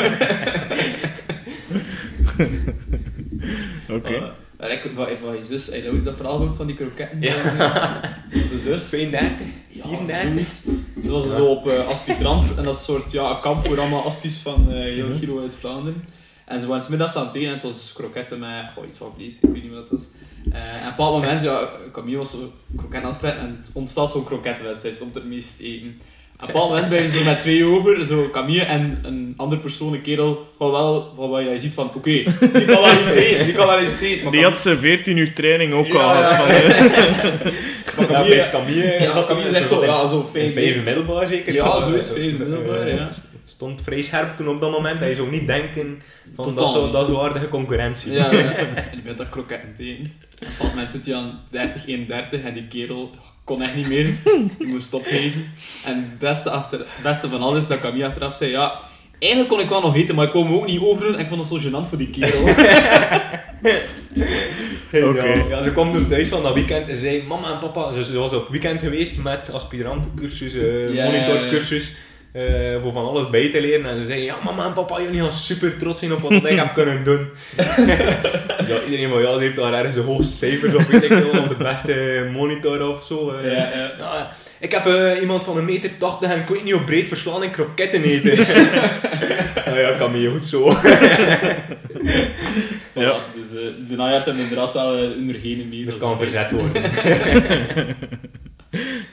Oké. Uh, ik, wat, je zus, heb je ook dat verhaal gehoord van die kroketten? Ja. Zo'n zus. 32, Ja, 34. zoiets. Dat was Ja. zo op uh, Aspitrant en dat is een soort ja, een kamp voor allemaal aspies van eh, heel Mhm. Giro uit Vlaanderen. En ze waren middags aan het eten en het was kroketten met goh, iets van vlees, ik weet niet wat dat was. Eh, en op een bepaald moment, ja, Camille was zo kroketten aan het fretten en het ontstaat zo'n krokettenwedstrijd om het meest te eten. En op een bepaald moment blijven ze er met twee over, zo Camille en een andere persoon, een kerel, van wel, van waar je ziet van, oké, die kan wel iets eten, die kan wel iets eten. Maar Die had ze 14 uur training ook Ja, al ja. gehad. Van, eh, maar Ja, Camille, bij Camille, ja, zat Camille zegt zat zo, ja, zo fijn. vijf middelbaar zeker? Ja, Eh, zoiets, vijf middelbaar, eh, ja. Het stond vrij scherp toen op dat moment. Hij zou niet denken van Totaal dat is zo- dat is waardige concurrentie. Ja, ja. en die bent dat kroketten tegen. Op een bepaald moment zit hij aan 30, 31 en die kerel kon echt niet meer. Die moest opgeven. En het beste, achter, het beste van alles is dat Camille achteraf zei, ja, eigenlijk kon ik wel nog eten, maar ik kon me ook niet overdoen en ik vond het zo gênant voor die kerel. Oké. ja, ze kwam toen thuis van dat weekend en zei: Mama en papa, ze, ze was op weekend geweest met aspirantencursus, eh Ja, monitorcursus, eh, voor van alles bij te leren. En ze zei: Ja, mama en papa, jullie gaan super trots zijn op wat ik heb kunnen doen. ja, iedereen van ja, ze heeft daar ergens de hoogste cijfers op, weet ik veel, of de beste monitor of zo. eh. Ja, ja. Nou, ik heb eh, iemand van een meter 80 en ik weet niet op breed verslaan en kroketten eten. nou ja, kan me je goed zo. Ja. Dus de najaars hebben inderdaad wel mee. Dat is kan een verzet worden.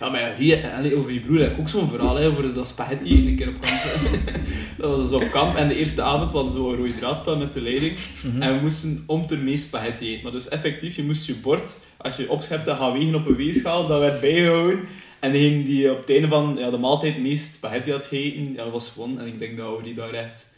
Ja, maar ja, hier, over je broer heb ik ook zo'n verhaal hè, over dat spaghetti een keer op kamp. dat was dus op kamp en de eerste avond was zo'n rode draadspel met de leiding. En we moesten om ter mee spaghetti eten. Maar dus effectief, je moest je bord, als je opschepte, gaan wegen op een weegschaal. Dat werd bijgehouden. En degene die op het einde van ja, de maaltijd meest spaghetti had gegeten, ja, was gewoon. En ik denk dat we die daar echt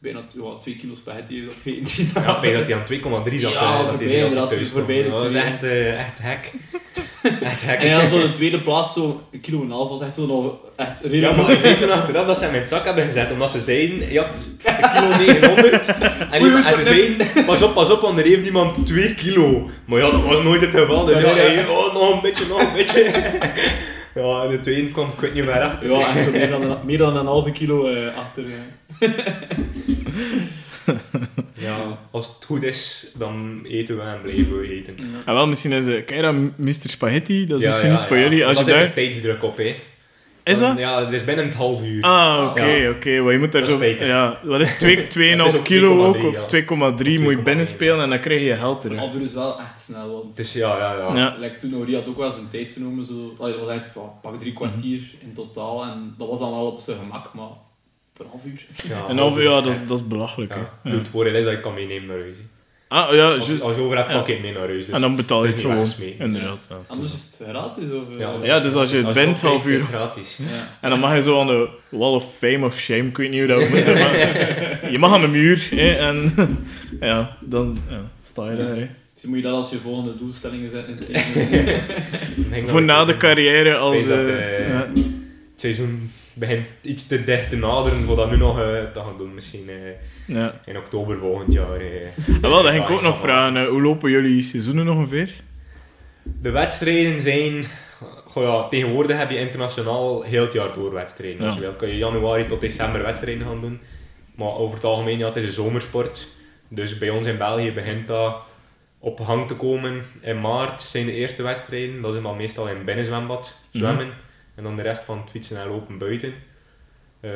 bijna ja, 2 kilo spaghetti hebben gegeten. Ja, ik weet dat hij aan 2,3 zat. Ja, eh, dat voorbij, inderdaad, thuis voorbij de Dat twee. echt, eh, echt hek. echt hek. En dan zo de tweede plaats, zo een kilo en een half, was echt zo nog echt Ja, redelijk. maar ik zei toen achteraf dat ze hem in het zak hebben gezet, omdat ze zeiden, je had een kilo 900. En, iemand- en wat ze zeiden, pas op, pas op, want er heeft iemand 2 kilo. Maar ja, dat was nooit het geval, dus Ja, ja, ja. oh, nog een beetje, nog een beetje. Ja, de tweede kwam, ik weet niet waar achter. Ja, echt zo meer dan een, meer dan een halve kilo eh, achter. eh. Ja, als het goed is, dan eten we en blijven we eten. Ah, wel, misschien is uh, Keira Mr. Spaghetti, dat is Ja, misschien ja, iets voor ja. jullie. Als dat je daar... er tijdsdruk op, hè. Is dat? Ja, het is binnen het half uur. Ah, oké, Ja. oké. Maar je moet daar Dat is zo... Ja, wat is 2,5 Het is ook kilo ook? 2,3, Of ja. 2,3 moet je 2,3, binnenspelen en dan krijg je geld Een terug. half uur is wel echt snel, want Het is, ja, ja, ja. Ja. like, toen Ori had ook wel zijn tijd genomen. Zo. Allee, dat was echt ja, pak drie kwartier in totaal en dat was dan wel op zijn gemak, maar een half uur. Ja, En half uur, ja, dat is, dat is belachelijk. Ja. hè. Nu, Het voordeel is dat je het kan meenemen naar huis. Ah, ja, Als, je over hebt, Ja. pak je het mee naar huis. Dus. En dan betaal je het gewoon. weggesmeten. Inderdaad. Ja. Anders is het gratis. Of, eh, Ja, Ja, dus als je het bent, wel half kijkt, uur. is het gratis. ja. En dan mag je zo aan de Wall of Fame of Shame, ik weet niet hoe dat moet. Je mag aan de muur, hè, en ja, dan ja, sta je daar. Hè. Dus moet je dat als je volgende doelstellingen zetten Voor na de carrière als... eh, eh, ja. Het seizoen begint iets te dicht te naderen voor dat nu nog eh, te gaan doen. Misschien eh, Ja. in oktober volgend jaar. eh. En wel, dat ging ik Ja, ook nog ja. vragen. hoe lopen jullie seizoenen ongeveer? De wedstrijden zijn... Goh ja, tegenwoordig heb je internationaal heel het jaar door wedstrijden. Als Ja. je wil, kan je januari tot december wedstrijden gaan doen. Maar over het algemeen, ja, het is een zomersport. Dus bij ons in België begint dat op gang te komen. In maart zijn de eerste wedstrijden. Dat is dan meestal in binnenzwembad, zwemmen. En dan de rest van het fietsen en lopen buiten. Eh,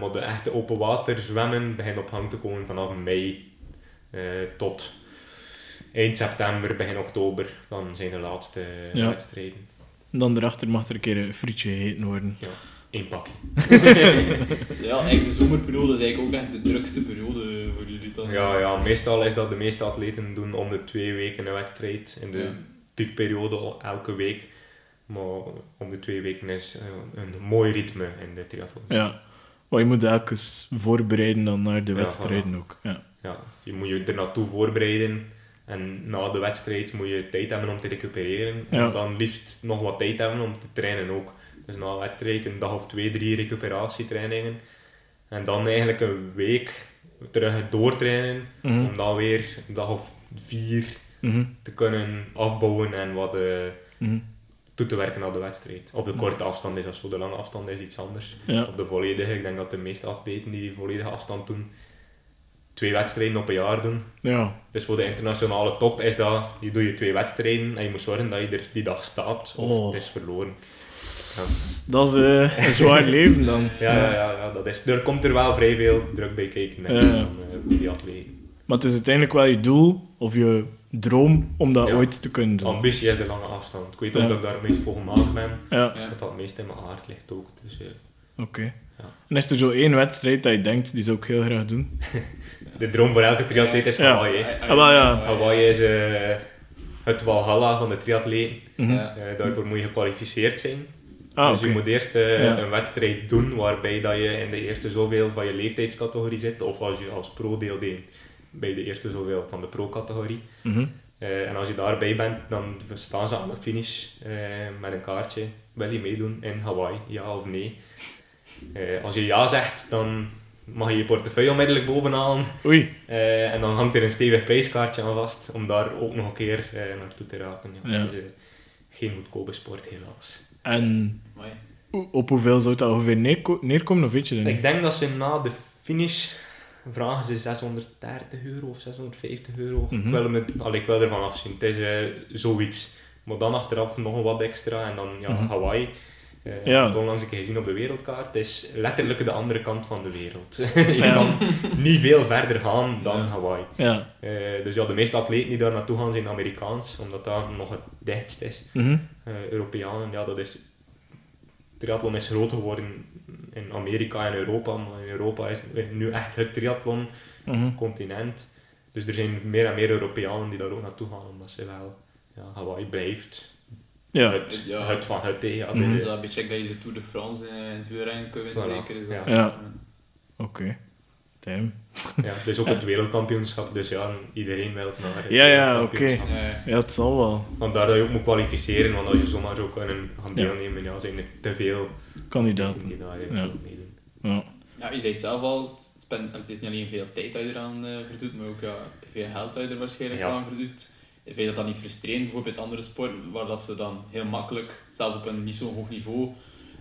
maar de echte open water zwemmen begint op gang te komen vanaf mei eh, tot eind september, begin oktober. Dan zijn de laatste Ja. wedstrijden. En dan erachter mag er een keer een frietje gegeten worden. Eén pakje. Ja, eigenlijk de zomerperiode is eigenlijk ook echt de drukste periode voor jullie dan. Ja, ja, meestal is dat de meeste atleten doen om de twee weken een wedstrijd. In de Ja. piekperiode elke week. Maar om de twee weken is eh, een mooi ritme in de triathlon. Ja. Maar je moet elke voorbereiden dan naar de Ja, wedstrijden ook. Ja. Ja, je moet je er naartoe voorbereiden. En na de wedstrijd moet je tijd hebben om te recupereren. Ja. En dan liefst nog wat tijd hebben om te trainen ook. Dus na de wedstrijd een dag of twee, drie recuperatietrainingen. En dan eigenlijk een week terug doortrainen. Mhm. Om dan weer een dag of vier Mhm. te kunnen afbouwen en wat eh, Mhm. Toe te werken naar de wedstrijd. Op de korte afstand is dat zo, de lange afstand is iets anders. Ja. Op de volledige, ik denk dat de meeste atleten die die volledige afstand doen, twee wedstrijden op een jaar doen. ja. Dus voor de internationale top is dat, je doet je twee wedstrijden en je moet zorgen dat je er die dag staat of Oh. het is verloren. Ja. Dat is eh, een zwaar leven dan. Ja, ja, ja, ja, dat is, er komt er wel vrij veel druk bij kijken dan, eh, voor die atleten. Maar het is uiteindelijk wel je doel of je droom om dat Ja. ooit te kunnen doen. ambitie is de lange afstand. Ik weet ook dat ik daar het meest voor gemaakt ben. Ja, Ja. Dat dat het meest in mijn aard ligt ook. Dus, eh, oké. Ja. En is er zo één wedstrijd dat je denkt, die zou ik heel graag doen? de droom voor elke triatleet is. Hawaii. Ah, wel, ja. Hawaii is eh, het walhalla van de triatleten. Mhm. Ja. Eh, daarvoor moet je gekwalificeerd zijn. Ah, dus je moet eerst Ja. een wedstrijd doen waarbij dat je in de eerste zoveel van je leeftijdscategorie zit. Of als je als pro deelneemt bij de eerste zoveel van de pro-categorie. Mhm. Eh, en als je daarbij bent, dan staan ze aan de finish eh, met een kaartje. Wil je meedoen in Hawaii? Ja of nee? Eh, als je ja zegt, dan mag je je portefeuille onmiddellijk bovenaan. Oei. Eh, en dan hangt er een stevig prijskaartje aan vast om daar ook nog een keer eh, naartoe te raken. Ja. Eh, geen goedkope sport, helaas. En op hoeveel zou dat ongeveer neerko- neerkomen, of weet je dat niet? Ik denk dat ze na de finish vragen ze 630 euro of 650 euro. Mhm. ik, wil hem het, allee, ik wil ervan afzien. Het is eh, zoiets. Maar dan achteraf nog wat extra en dan ja, Mhm. Hawaii. Eh, Ja. Ik onlangs een keer gezien op de wereldkaart. Het is letterlijk de andere kant van de wereld. je Ja. kan niet veel verder gaan dan Ja. Hawaii. Ja. Eh, dus ja, de meeste atleten die daar naartoe gaan zijn Amerikaans, omdat dat nog het dichtst is. Mhm. Europeanen, ja, dat is... Triathlon is groot geworden in Amerika en Europa, maar in Europa is het nu echt het triathlon Mhm. continent. Dus er zijn meer en meer Europeanen die daar ook naartoe gaan, omdat ze wel... Ja, Hawaii blijft Ja. het, Ja. het van het, hè. ja, dat is een beetje dat je de Tour de France in, in het wielrennen kunt winnen, Voilà. zeker. Is dat. Ja. Ja. Oké. Damn. Ja, dus ook het wereldkampioenschap, dus ja, iedereen wil naar het Ja, ja, wereldkampioenschap. Ja, ja. Ja, het zal wel. Vandaar dat je ook moet kwalificeren, want als je zomaar zou kunnen gaan Ja. deelnemen, ja, zijn er te veel Kandidaten. die daar Ja. ja. meedoen. Ja. Ja, je zei het zelf al, het, is niet alleen veel tijd dat je eraan eh verdoet, maar ook ja, veel geld dat je er waarschijnlijk Ja. aan verdoet. Vind je dat dan niet frustrerend, bijvoorbeeld bij andere sporten, waar dat ze dan heel makkelijk, zelfs op een niet zo hoog niveau,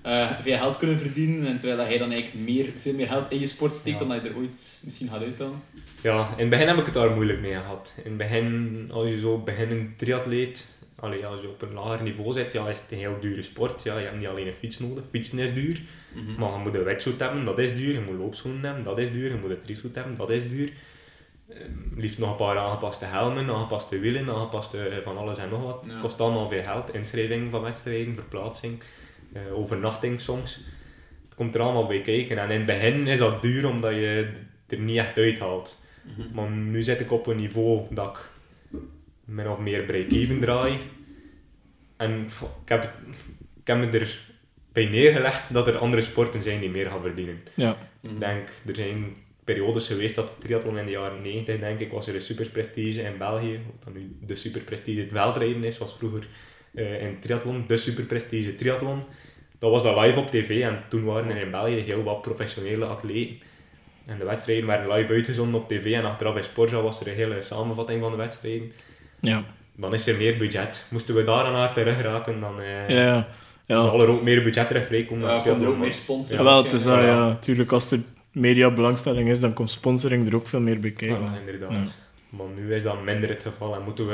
eh, veel geld kunnen verdienen, en terwijl dat jij dan eigenlijk meer, veel meer geld in je sport steekt Ja. dan dat je er ooit misschien gaat uithalen? Ja, in het begin heb ik het daar moeilijk mee gehad. In het begin, als je zo beginnend triatleet, allee, als je op een lager niveau zit, ja, is het een heel dure sport. Ja, je hebt niet alleen een fiets nodig, fietsen is duur, Mhm. maar je moet een wetsuit hebben, dat is duur. Je moet loopschoenen hebben, dat is duur. Je moet een trisuit hebben, dat is duur. Ehm, liefst nog een paar aangepaste helmen, aangepaste wielen, aangepaste eh, van alles en nog wat. Ja. Het kost allemaal veel geld. Inschrijving van wedstrijden, verplaatsing, eh, overnachting soms. Het komt er allemaal bij kijken. En in het begin is dat duur omdat je er niet echt uithaalt. Mhm. Maar nu zit ik op een niveau dat ik min of meer break-even draai. En pff, ik heb, ik heb me erbij neergelegd dat er andere sporten zijn die meer gaan verdienen. Ja. Mhm. Ik denk, er zijn periodes geweest dat de triathlon in de jaren 90, denk ik, was er een superprestige in België. Wat dan nu de superprestige het veldrijden is, was vroeger eh, in triathlon de superprestige triathlon. Dat was dat live op tv. En toen waren er in België heel wat professionele atleten. En de wedstrijden werden live uitgezonden op tv. En achteraf in Sportza was er een hele samenvatting van de wedstrijden. Ja. Dan is er meer budget. Moesten we daar aan haar terug raken, dan eh, Ja. Ja. zal er ook meer budget terug vrijkomen. Ja, komt er ook meer sponsors. Ja, wel, het is dat, Ja. ja. Tuurlijk, als er media belangstelling is, dan komt sponsoring er ook veel meer bij kijken. Voilà, inderdaad. Ja. Maar nu is dat minder het geval en moeten we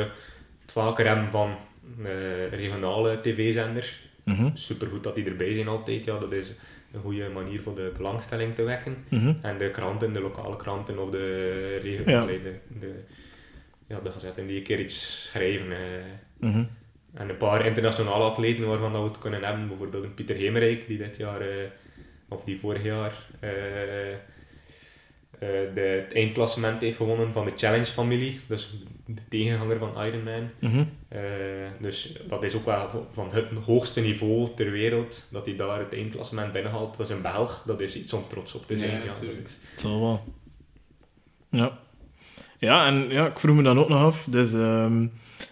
het vaker hebben van eh, regionale tv-zenders. Mhm. Supergoed dat die erbij zijn altijd. Ja, dat is een goede manier voor de belangstelling te wekken. Mhm. En de kranten, de lokale kranten of de regio, Ja. de, de, ja, de gazetten die een keer iets schrijven. eh. Mhm. En een paar internationale atleten waarvan dat we het kunnen hebben. Bijvoorbeeld een Pieter Hemerijk die dit jaar, eh, of die vorig jaar, eh, de, het eindklassement heeft gewonnen van de Challenge-familie. Dus de tegenhanger van Ironman. Mhm. Eh, dus dat is ook wel van het hoogste niveau ter wereld, dat hij daar het eindklassement binnenhaalt. Dat is een Belg, dat is iets om trots op te zijn. Ja, natuurlijk. zal wel. Ja. Ja, en ja, ik vroeg me dan ook nog af. Dus ehm,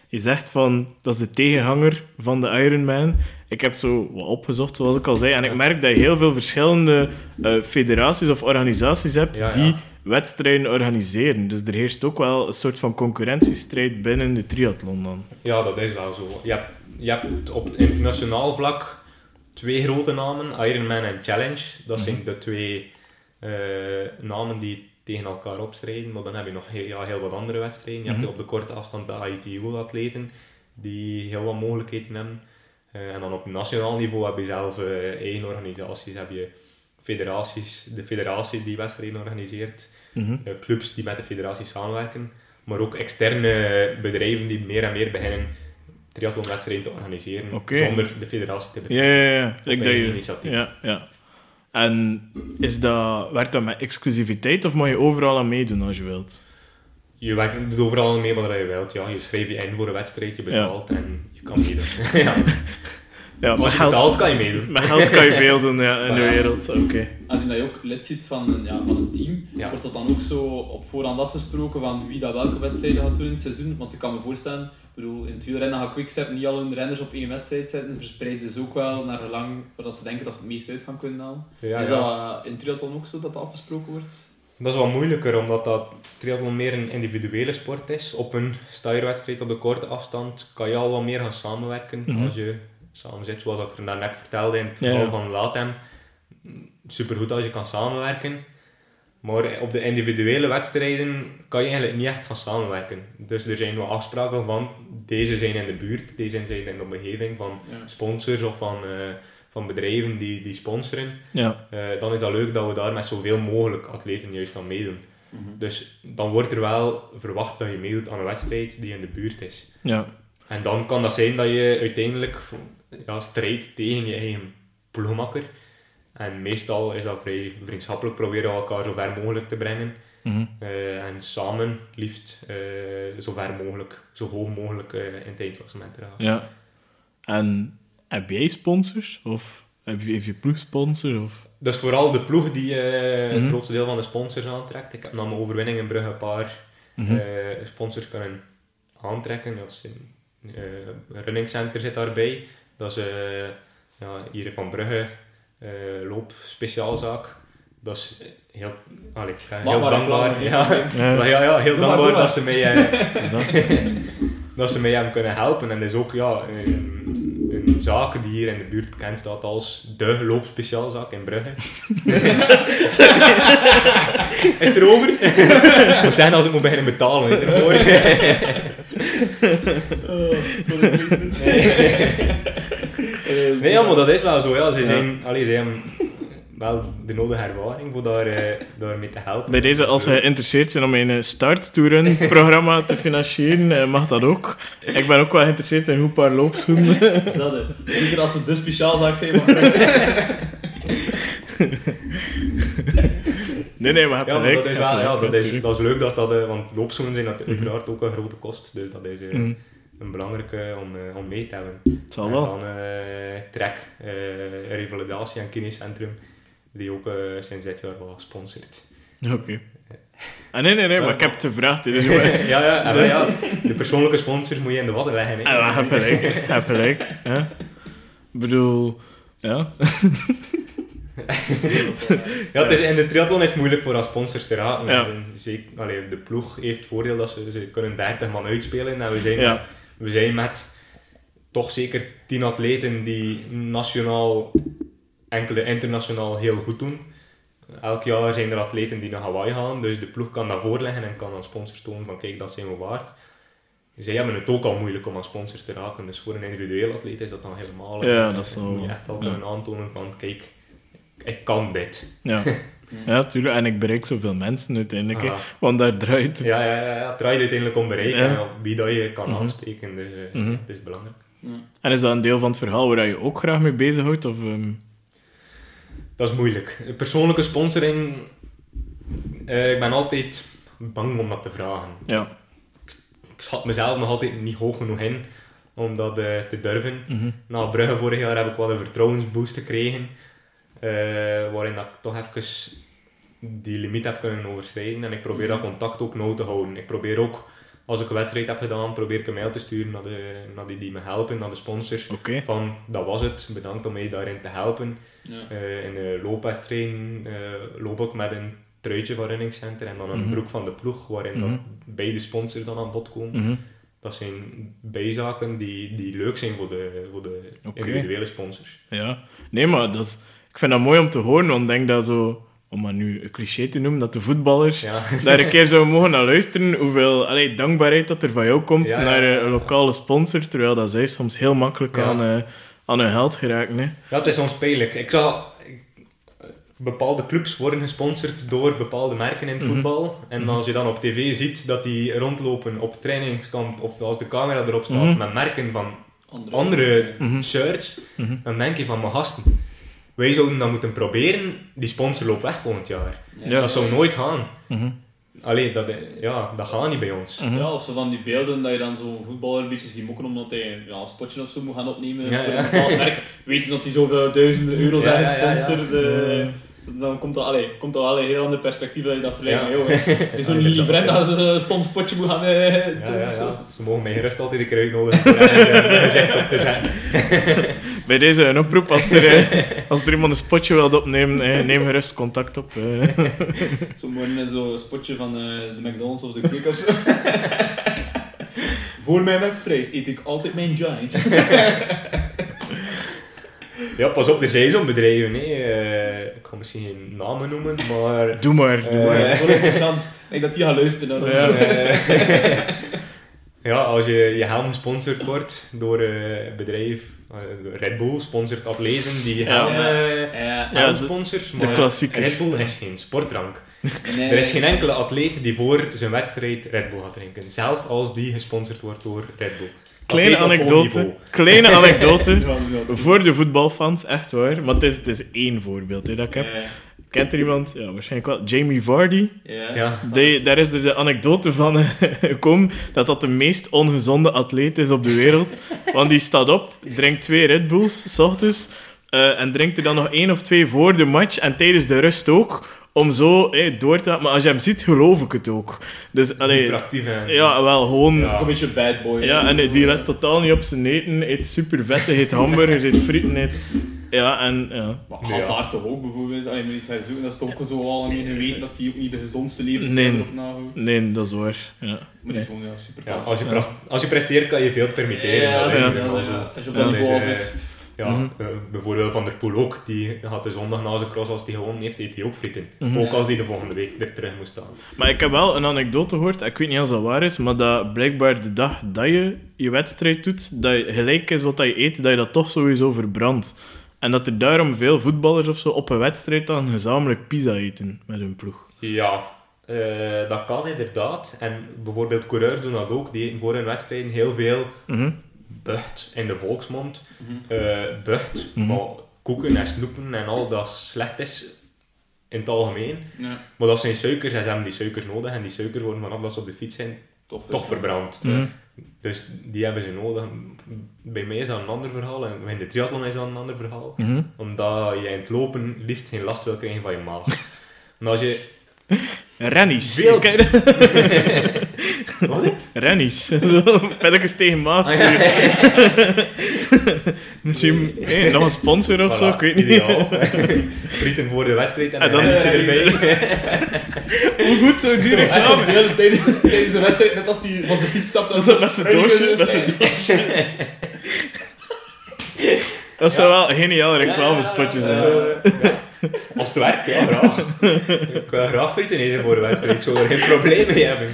je zegt van dat is de tegenhanger van de Ironman. Ik heb zo wat opgezocht, zoals ik al zei. En ik merk dat je heel veel verschillende eh, federaties of organisaties hebt Ja, ja. die wedstrijden organiseren. Dus er heerst ook wel een soort van concurrentiestrijd binnen de triathlon dan. Ja, dat is wel zo. Je hebt, je hebt op het internationaal vlak twee grote namen, Ironman en Challenge. Dat zijn de twee eh, namen die tegen elkaar opstrijden. Maar dan heb je nog heel, ja, heel wat andere wedstrijden. Je Mhm. hebt op de korte afstand de ITU-atleten, die heel wat mogelijkheden hebben. Eh, en dan op nationaal niveau heb je zelf eh, eigen organisaties. Heb je federaties, de federatie die wedstrijden organiseert. Mhm. eh, clubs die met de federatie samenwerken, maar ook externe bedrijven die meer en meer beginnen triathlonwedstrijden te organiseren zonder de federatie te Ja, betalen. ja, ja. Je, initiatief. ja, ja. En is dat, werkt dat met exclusiviteit of mag je overal aan meedoen als je wilt? Je werkt doet overal mee wat je wilt. Ja, je schrijft je in voor een wedstrijd, je betaalt en je kan meedoen. ja. Ja, Als met je geld, betaalt, kan je meedoen. met geld kan je veel doen ja, in de Ja. wereld. Oké. Aangezien dat je ook lid zit van een, ja, van een team, Ja. wordt dat dan ook zo op voorhand afgesproken van wie dat welke wedstrijden gaat doen in het seizoen? Want ik kan me voorstellen, ik bedoel, in het wielrennen gaat Quickstep niet al hun renners op één wedstrijd zetten, verspreiden ze ook wel naar gelang dat ze denken dat ze het meest uit gaan kunnen halen. Ja, is ja. dat in triathlon ook zo, dat dat afgesproken wordt? Dat is wat moeilijker, omdat dat triathlon meer een individuele sport is. Op een stijgerwedstrijd op de korte afstand kan je al wat meer gaan samenwerken Mhm. als je samen zit, zoals ik er daarnet vertelde in het verhaal ja. van Latem. Supergoed als je kan samenwerken. Maar op de individuele wedstrijden kan je eigenlijk niet echt gaan samenwerken. Dus er zijn wat afspraken van, deze zijn in de buurt, deze zijn in de omgeving van Ja. sponsors of van, eh, van bedrijven die, die sponsoren. Ja. Eh, dan is dat leuk dat we daar met zoveel mogelijk atleten juist aan meedoen. Mhm. Dus dan wordt er wel verwacht dat je meedoet aan een wedstrijd die in de buurt is. Ja. En dan kan dat zijn dat je uiteindelijk ja, strijdt tegen je eigen ploegmakker. En meestal is dat vrij vriendschappelijk, proberen we elkaar zo ver mogelijk te brengen. Mhm. Eh, en samen liefst eh, zo ver mogelijk, zo hoog mogelijk eh, in het eindklassement te raken. ja. En heb jij sponsors? Of heb je, heeft je ploeg sponsors? Of... Dus vooral de ploeg die eh, Mhm. het grootste deel van de sponsors aantrekt. Ik heb na mijn overwinning in Brugge een paar Mhm. sponsors kunnen aantrekken. Dat is een running center zit daarbij. Dat is ja, hier van Brugge, eh loop speciaalzaak. Dat is heel, allee, ik ben Mag heel dankbaar. Ja, Ja. maar ja, ja, heel Doe dankbaar maar. dat ze, mij, eh, dat. dat ze mij hebben kunnen helpen. En dat is ook ja, een, een zaak die hier in de buurt bekend staat als de loopspeciaalzaak in Brugge. is het erover? moet zeggen als ik moet beginnen betalen. Is het erover? Nee, ja, maar dat is wel zo. Ja. Ze, zijn, allee, ze hebben wel de nodige ervaring voor daar, eh, daarmee te helpen. Bij deze, als ze geïnteresseerd zijn om een eh, Start to Run programma te financieren, eh, mag dat ook. Ik ben ook wel geïnteresseerd in een goed paar loopschoenen. Dat? Zeker als het de speciaalzaak zijn. Nee, nee, maar heb Ja, maar dat is, heb wel, ja, dat is, dat is leuk dat dat, eh, want loopschoenen zijn dat uiteraard ook een grote kost, dus dat is Mhm. Een belangrijke om, eh, om mee te hebben. Het zal En wel. dan eh Trek, eh, Revalidatie en Kinecentrum, die ook eh, sinds dit jaar wel sponsort. Oké. Ah, nee, nee, nee, maar ik heb het gevraagd. hè, Dus je- ja, ja, en, ja, de persoonlijke sponsors moet je in de wadden leggen. Hè. Ah, ja, heb gelijk. Heb gelijk. hè. Ik bedoel, Ja. Ja, het is, in de triathlon is het moeilijk voor aan sponsors te raken. Ja. Zeker, allee, de ploeg heeft het voordeel dat ze, ze kunnen 30 man uitspelen. En we zijn, Ja. We zijn met toch zeker 10 atleten die nationaal, enkele internationaal heel goed doen. Elk jaar zijn er atleten die naar Hawaii gaan, dus de ploeg kan dat voorleggen en kan aan sponsors tonen van kijk, dat zijn we waard. Zij hebben het ook al moeilijk om aan sponsors te raken, dus voor een individueel atleet is dat dan helemaal... Ja, dat is wel- moet je echt al ja. kunnen aantonen van kijk, ik kan dit. Ja. Ja, tuurlijk. En ik bereik zoveel mensen uiteindelijk. Want daar draait het. Ja, ja, ja, ja. het draait uiteindelijk om bereik Ja. en op wie dat je kan Mhm. aanspreken, dus het is belangrijk. En is dat een deel van het verhaal waar je ook graag mee bezighoudt? Of, ehm, Dat is moeilijk. Persoonlijke sponsoring, eh, ik ben altijd bang om dat te vragen. ja. Ik schat mezelf nog altijd niet hoog genoeg in om dat eh, te durven. Mhm. Na Brugge vorig jaar heb ik wel een vertrouwensboost gekregen, eh, waarin dat ik toch even die limiet heb kunnen overschrijden. En ik probeer dat contact ook nauw te houden. Ik probeer ook, als ik een wedstrijd heb gedaan, probeer ik een mail te sturen naar, de, naar die die me helpen, naar de sponsors. Van, dat was het, bedankt om mij daarin te helpen. Ja. Eh, in de loopwedstrijden eh, loop ik met een truitje van Running Center en dan een Mhm. broek van de ploeg, waarin Mhm. beide sponsors dan aan bod komen. Mhm. Dat zijn bijzaken die, die leuk zijn voor de, voor de individuele sponsors. Ja. Nee, maar dat is, ik vind dat mooi om te horen, want ik denk dat zo, om maar nu een cliché te noemen, dat de voetballers Ja. daar een keer zouden mogen naar luisteren, hoeveel allee, dankbaarheid dat er van jou komt Ja, naar ja, een, lokale sponsor, terwijl dat zij soms heel makkelijk Ja. aan, eh, aan hun geld geraken. Hè. Ja, het is. Ik zag... ik- Bepaalde clubs worden gesponsord door bepaalde merken in het Mhm. voetbal. En als je dan op tv ziet dat die rondlopen op trainingskamp, of als de camera erop staat, Mhm. met merken van Andere, andere Mhm. shirts, Mhm. dan denk je van, mijn gasten, wij zouden dan moeten proberen, die sponsor loopt weg volgend jaar. Ja. Dat zou nooit gaan. Mhm. Allee, dat, ja, dat gaat niet bij ons. Mhm. Ja, of zo van die beelden dat je dan zo'n voetballer een beetje ziet mokken omdat hij ja, een spotje of zo moet gaan opnemen Ja, voor ja. een bepaald merk. Weet je dat hij zoveel duizenden euro's Ja, aan ja, ja, ja. gesponsord eh, dan komt dat, allee, komt dat wel een heel ander perspectief dat je dat vergelijkt. Joh, het is zo'n Lili Brenda ze een stom spotje moet gaan eh, Ja, doen. Ze mogen mij gerust altijd een keer uitnodigen om een gezicht op te zetten. Bij deze een oproep, als er, eh, als er iemand een spotje wilt opnemen, eh, neem gerust contact op. eh. Zo morgen zo'n spotje van eh, de McDonald's of de Quick of zo. Voor mijn wedstrijd eet ik altijd mijn Giant. Ja, pas op, er zijn zo'n bedrijven. Hè. Eh, ik ga misschien geen namen noemen, maar... Doe maar, doe Eh, maar. Dat is wel interessant. Ik denk dat die gaat luisteren naar ons. Ja. Eh, ja, als je je helm gesponsord wordt door eh, een bedrijf, eh, Red Bull sponsort atleten die Ja. helm, eh, de maar klassieker. Red Bull is geen sportdrank. nee, Er is geen enkele atleet die voor zijn wedstrijd Red Bull gaat drinken, zelf als die gesponsord wordt door Red Bull. Kleine anekdote. Kleine anekdote. Voor de voetbalfans, echt waar. Maar het is, het is één voorbeeld hè, dat ik heb. Kent er iemand? Ja, waarschijnlijk wel. Jamie Vardy. ja. Ja. Die, daar is er de anekdote van eh, gekomen dat dat de meest ongezonde atleet is op de wereld. Want die staat op, drinkt twee Red Bulls, s ochtends, eh, en drinkt er dan nog één of twee voor de match en tijdens de rust ook, om zo door te... Maar als je hem ziet, geloof ik het ook. Dus, allee, en... ja, wel, gewoon... Ja. Een beetje bad boy. Ja, en die let totaal niet op zijn eten. Eet super vette, eet hamburgers, eet frieten, eet... Ja, en... Ja. Maar. Hazard toch ook bijvoorbeeld, als je moet niet zoeken, dat is toch ook zo al in geweten dat hij ook niet de gezondste levensstijl Nee. erop nahoudt. Nee, dat is waar. Ja. Maar die is gewoon ja, super als, je als je presteert kan je veel permitteren. Ja. Als je op dat niveau is, zit. Ja, Mhm. eh, bijvoorbeeld Van der Poel ook, die had de zondag na zijn cross, als hij gewonnen heeft, eet hij ook frieten. Mhm. Ook als hij de volgende week er terug moest staan. Maar ik heb wel een anekdote gehoord, ik weet niet of dat waar is, maar dat blijkbaar de dag dat je je wedstrijd doet, dat je gelijk is wat dat je eet, dat je dat toch sowieso verbrandt. En dat er daarom veel voetballers of zo op een wedstrijd dan gezamenlijk pizza eten met hun ploeg. Ja, eh, dat kan inderdaad. En bijvoorbeeld coureurs doen dat ook. Die eten voor hun wedstrijden heel veel Mhm. bucht in de volksmond. Mhm. eh bucht, Mhm. maar koeken en snoepen en al dat slecht is in het algemeen. Ja, Maar dat zijn suikers en ze hebben die suikers nodig. En die suikers worden vanaf dat ze op de fiets zijn tof. toch verbrand. Dus die hebben ze nodig. Bij mij is dat een ander verhaal. En in de triathlon is dat een ander verhaal. Mhm. Omdat je in het lopen liefst geen last wil krijgen van je maag. Maar als je Rennies. Veel- dat? Wat? Rennies. Zo, pilletjes tegen maagzuur. Misschien hey, nog een sponsor of zo, ik weet niet. Ideaal. Frieten voor de wedstrijd en, En dan dan- een eentje erbij. Hoe goed zou die reclame? Ja, tijdens, tijdens de wedstrijd, net als die van zijn fiets stapt. Dat is met zijn doosje. Met zijn doosje. Dat zou wel een geniaal reclamespotje zijn. Eh, ja. Als het werkt, ja, graag. Ik wil graag frieten eten voor de wedstrijd. Ik zou er geen probleem mee hebben.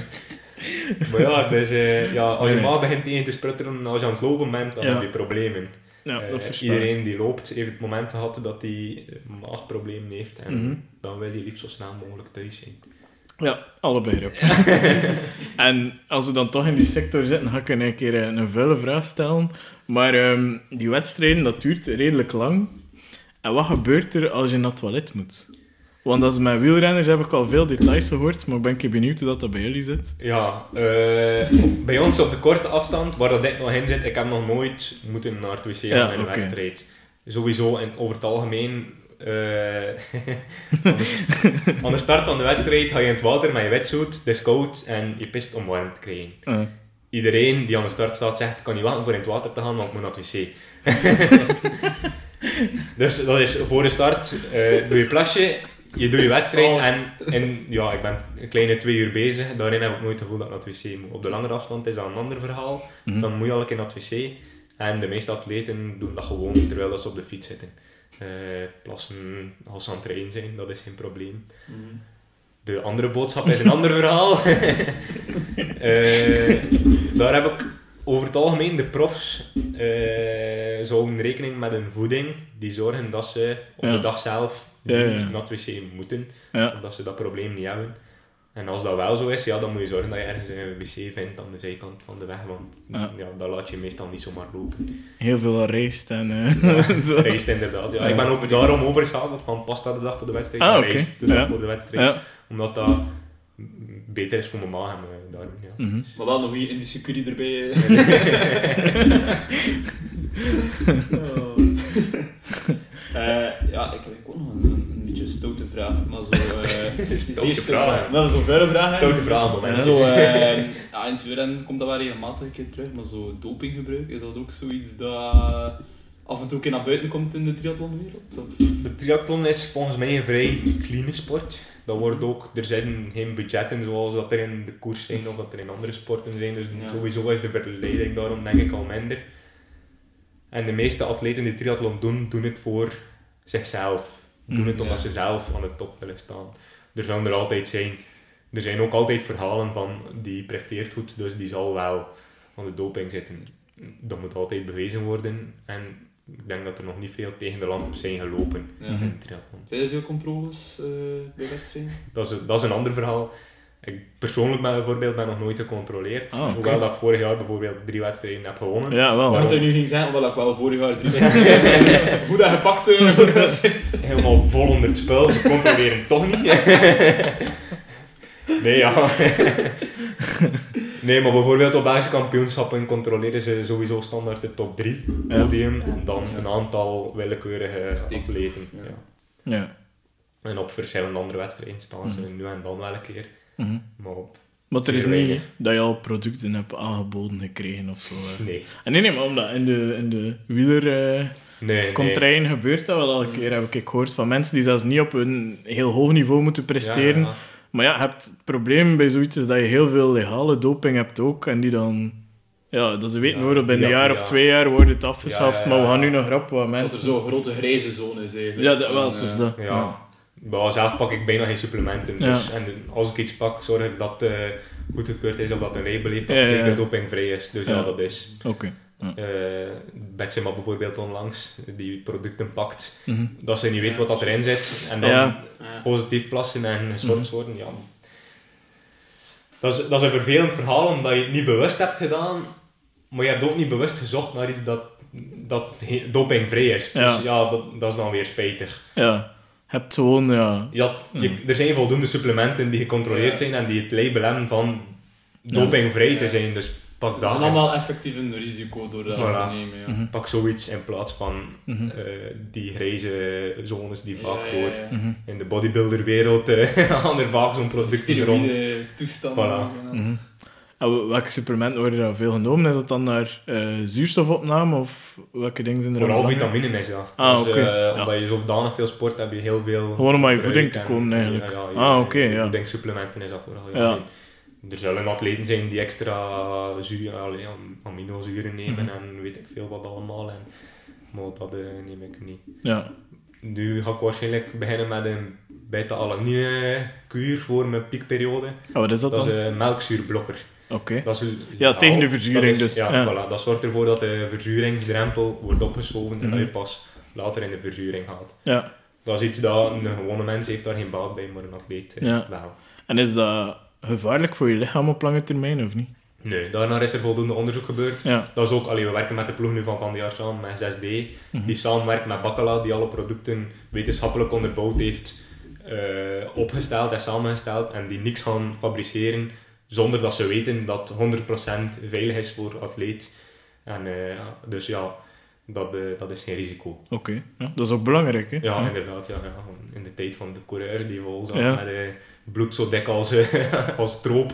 Maar ja, dus, eh, ja als je Nee. maag begint tegen te sprutteren als je aan het lopen bent, dan Ja. heb je problemen. Ja, Eh, dat iedereen die loopt heeft het moment gehad dat hij maagproblemen heeft. En Mhm. dan wil je liefst zo snel mogelijk thuis zijn. Ja, alle begrip. en als we dan toch in die sector zitten, ga ik een keer een, een vuile vraag stellen. Maar ehm, die wedstrijden, dat duurt redelijk lang. En wat gebeurt er als je naar het toilet moet? Want als met wielrenners heb ik al veel details gehoord, maar ik ben keer benieuwd hoe dat, dat bij jullie zit. Ja, eh, bij ons op de korte afstand, waar dat dit nog in zit, ik heb nog nooit moeten naar het wc gaan Ja, in een wedstrijd. Sowieso, en over het algemeen, eh, aan, de, aan start van de wedstrijd ga je in het water met je wetsuit, het is koud en je pist om warm te krijgen. Iedereen die aan de start staat zegt, kan je wachten voor in het water te gaan, want ik moet naar het wc. dus dat is voor de start, eh, doe je plasje, je doet je wedstrijd Oh. en, en ja, ik ben een kleine twee uur bezig. Daarin heb ik nooit het gevoel dat ik naar het wc moet. Op de langere afstand is dat een ander verhaal. Mhm. Dan moet je al een keer naar het wc. En de meeste atleten doen dat gewoon terwijl dat ze op de fiets zitten. Eh, plassen als ze aan het rijden zijn, dat is geen probleem. De andere boodschap is een ander verhaal. Eh, daar heb ik over het algemeen de profs eh zouden rekening met hun voeding. Die zorgen dat ze op Ja. de dag zelf Ja, niet ja, naar het wc moeten. ja. Of dat ze dat probleem niet hebben. En als dat wel zo is, ja, dan moet je zorgen dat je ergens een wc vindt aan de zijkant van de weg. Want Ja. dat laat je meestal niet zomaar lopen. Heel veel rijst en. Rijst inderdaad. Ja. Ik ben ook daarom overgeschakeld van pasta de dag voor de wedstrijd Ah, rijst de dag voor de wedstrijd. Omdat dat beter is voor mijn maag darmen. Ja. Mhm. Maar wel een goede Indische curry erbij. Oh. Eh, ja, ik heb ook nog een, een beetje een stoute vraag, maar zo... eh Stoute vraag. Wel zo'n vuile vraag. Stoute vraag, maar zo, eh, ja, in het wielrennen komt dat wel regelmatig een keer terug, maar zo dopinggebruik, is dat ook zoiets dat af en toe een keer naar buiten komt in de triathlonwereld? Of? De triathlon is volgens mij een vrij clean sport. Dat wordt ook, er zijn geen budgetten zoals dat er in de koers zijn of dat er in andere sporten zijn. Dus Ja. sowieso is de verleiding daarom denk ik al minder. En de meeste atleten die triathlon doen, doen het voor zichzelf. Doen Mm, het omdat ja. ze zelf aan de top willen staan. Er zullen er altijd zijn. Er zijn ook altijd verhalen van die presteert goed, dus die zal wel aan de doping zitten. Dat moet altijd bewezen worden. En ik denk dat er nog niet veel tegen de lamp zijn gelopen Ja. in de triathlon. Zijn er veel controles eh, bij wedstrijden? Dat is, dat is een ander verhaal. Ik persoonlijk ben, bijvoorbeeld ben nog nooit gecontroleerd. Ah. Hoewel dat ik vorig jaar bijvoorbeeld drie wedstrijden heb gewonnen. Ja, wel. Ik nu ging zeggen, wat ik wel vorig jaar drie keer hoe dat gepakt eh, voor de wedstrijd. Helemaal vol onder het spel, ze controleren toch niet. nee, ja. Nee, maar bijvoorbeeld op Belgische kampioenschappen controleren ze sowieso standaard de top 3 Ja. podium en dan Ja. een aantal willekeurige Steek. atleten. Ja. Ja. Ja. En op verschillende andere wedstrijden staan ze nu en dan wel een keer. Mhm. Maar op... Maar er is niet dat je al producten hebt aangeboden gekregen of zo. hè. Nee. En nee, nee, maar omdat in de, in de wieler... eh, Nee, nee. gebeurt dat wel al een keer, heb ik gehoord van mensen die zelfs niet op een heel hoog niveau moeten presteren. Ja, ja. Maar ja, je hebt het probleem bij zoiets is dat je heel veel legale doping hebt ook, en die dan... Ja, dat ze weten Ja, bijvoorbeeld binnen een jaar of twee jaar wordt het afgeschaft, Ja, ja, ja, maar we gaan ja. nu nog rap wat Dat er mensen... zo'n grote grijze zone is eigenlijk. Ja, dat, wel, het is eh, dat. Ja. Maar zelf pak ik bijna geen supplementen. Ja. Dus, en als ik iets pak, zorg ik dat het goedgekeurd is of dat een label heeft dat Ja, ja, zeker ja. dopingvrij is. Dus ja, Ja. dat is. Oké. Eh Betsema bijvoorbeeld onlangs, die producten pakt, Mhm. dat ze niet weet wat dat erin zit. En dan Ja. positief plassen en Mhm. worden. Ja. Dat, is, dat is een vervelend verhaal, omdat je het niet bewust hebt gedaan, maar je hebt ook niet bewust gezocht naar iets dat, dat dopingvrij is. Dus Ja. ja, dat, dat is dan weer spijtig. Ja. Hebt gewoon, ja... Ja, je, er zijn voldoende supplementen die gecontroleerd Ja. zijn en die het label hebben van dopingvrij te zijn. Dus pak Ze dat. zijn en allemaal effectief een risico door dat Voilà. te nemen. Ja. Mhm. Pak zoiets in plaats van Mhm. eh, die grijze zones die vaak Ja, ja, door ja. Mhm. in de bodybuilderwereld eh gaan er vaak zo'n producten rond. Toestanden. Voilà. ja. En welke supplementen worden er veel genomen? Is dat dan naar eh, zuurstofopname of welke dingen zijn er Vooral vitamine is dat. Ah, Dus, oké, eh, ja. Omdat je zodanig veel sport heb je heel veel... Gewoon om aan je voeding te en- komen, eigenlijk. Ja, ja, Ah, oké, je ja. voedingssupplementen is dat vooral. Ja. Er zullen atleten zijn die extra zuur, allee, aminozuren nemen Mhm. en weet ik veel wat allemaal. En, maar dat eh, neem ik niet. Ja. Nu ga ik waarschijnlijk beginnen met een beta-alanine kuur voor mijn piekperiode. Oh, wat is dat Dat dan? is een melkzuurblokker. Oké. Ja, tegen de verzuring is- dus, Ja, ja. Voilà, dat zorgt ervoor dat de verzuringsdrempel wordt opgeschoven en dat je pas later in de verzuring gaat. Ja. Dat is iets dat een gewone mens heeft daar geen baat bij, maar een atleet eh, Ja. wel. En is dat gevaarlijk voor je lichaam op lange termijn of niet? Nee, daarna is er voldoende onderzoek gebeurd. Ja. Dat is ook, allee, we werken met de ploeg nu van Van de Jaar samen, met 6D, Mhm. die samenwerkt met Bakkala, die alle producten wetenschappelijk onderbouwd heeft eh, opgesteld en samengesteld en die niks gaan fabriceren zonder dat ze weten dat 100% veilig is voor atleet. En eh, dus ja, dat, eh, dat is geen risico. Oké. Ja, dat is ook belangrijk, hè? Ja, inderdaad. Ja, ja. In de tijd van de coureur die vol zat Ja. met bloed zo dik als, eh, als stroop,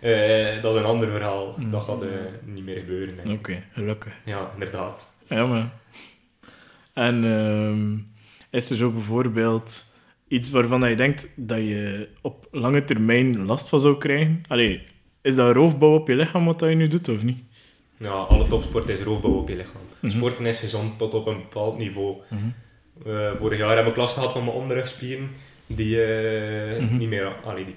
eh, dat is een ander verhaal. Mm. Dat gaat eh, niet meer gebeuren. Oké, gelukkig. Ja, inderdaad. Ja, maar... En ehm, is er zo bijvoorbeeld iets waarvan je denkt dat je op lange termijn last van zou krijgen? Allee, is dat roofbouw op je lichaam wat dat je nu doet, of niet? Ja, alle topsport is roofbouw op je lichaam. Mhm. Sporten is gezond tot op een bepaald niveau. Mhm. Vorig jaar heb ik last gehad van mijn onderrugspieren, die eh, Mhm. niet meer, allee, die,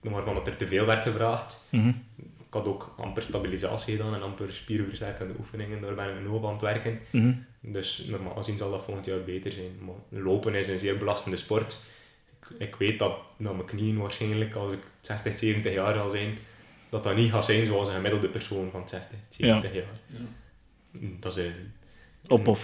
waarvan dat er te veel werd gevraagd. Mhm. Ik had ook amper stabilisatie gedaan en amper spierversterkende oefeningen, daar ben ik nu op aan het werken. Mhm. Dus normaal gezien zal dat volgend jaar beter zijn. Maar lopen is een zeer belastende sport. Ik, ik weet dat, dat mijn knieën waarschijnlijk, als ik 60, 70 jaar zal zijn, dat dat niet gaat zijn zoals een gemiddelde persoon van 60, 70 jaar. Ja. Dat is een,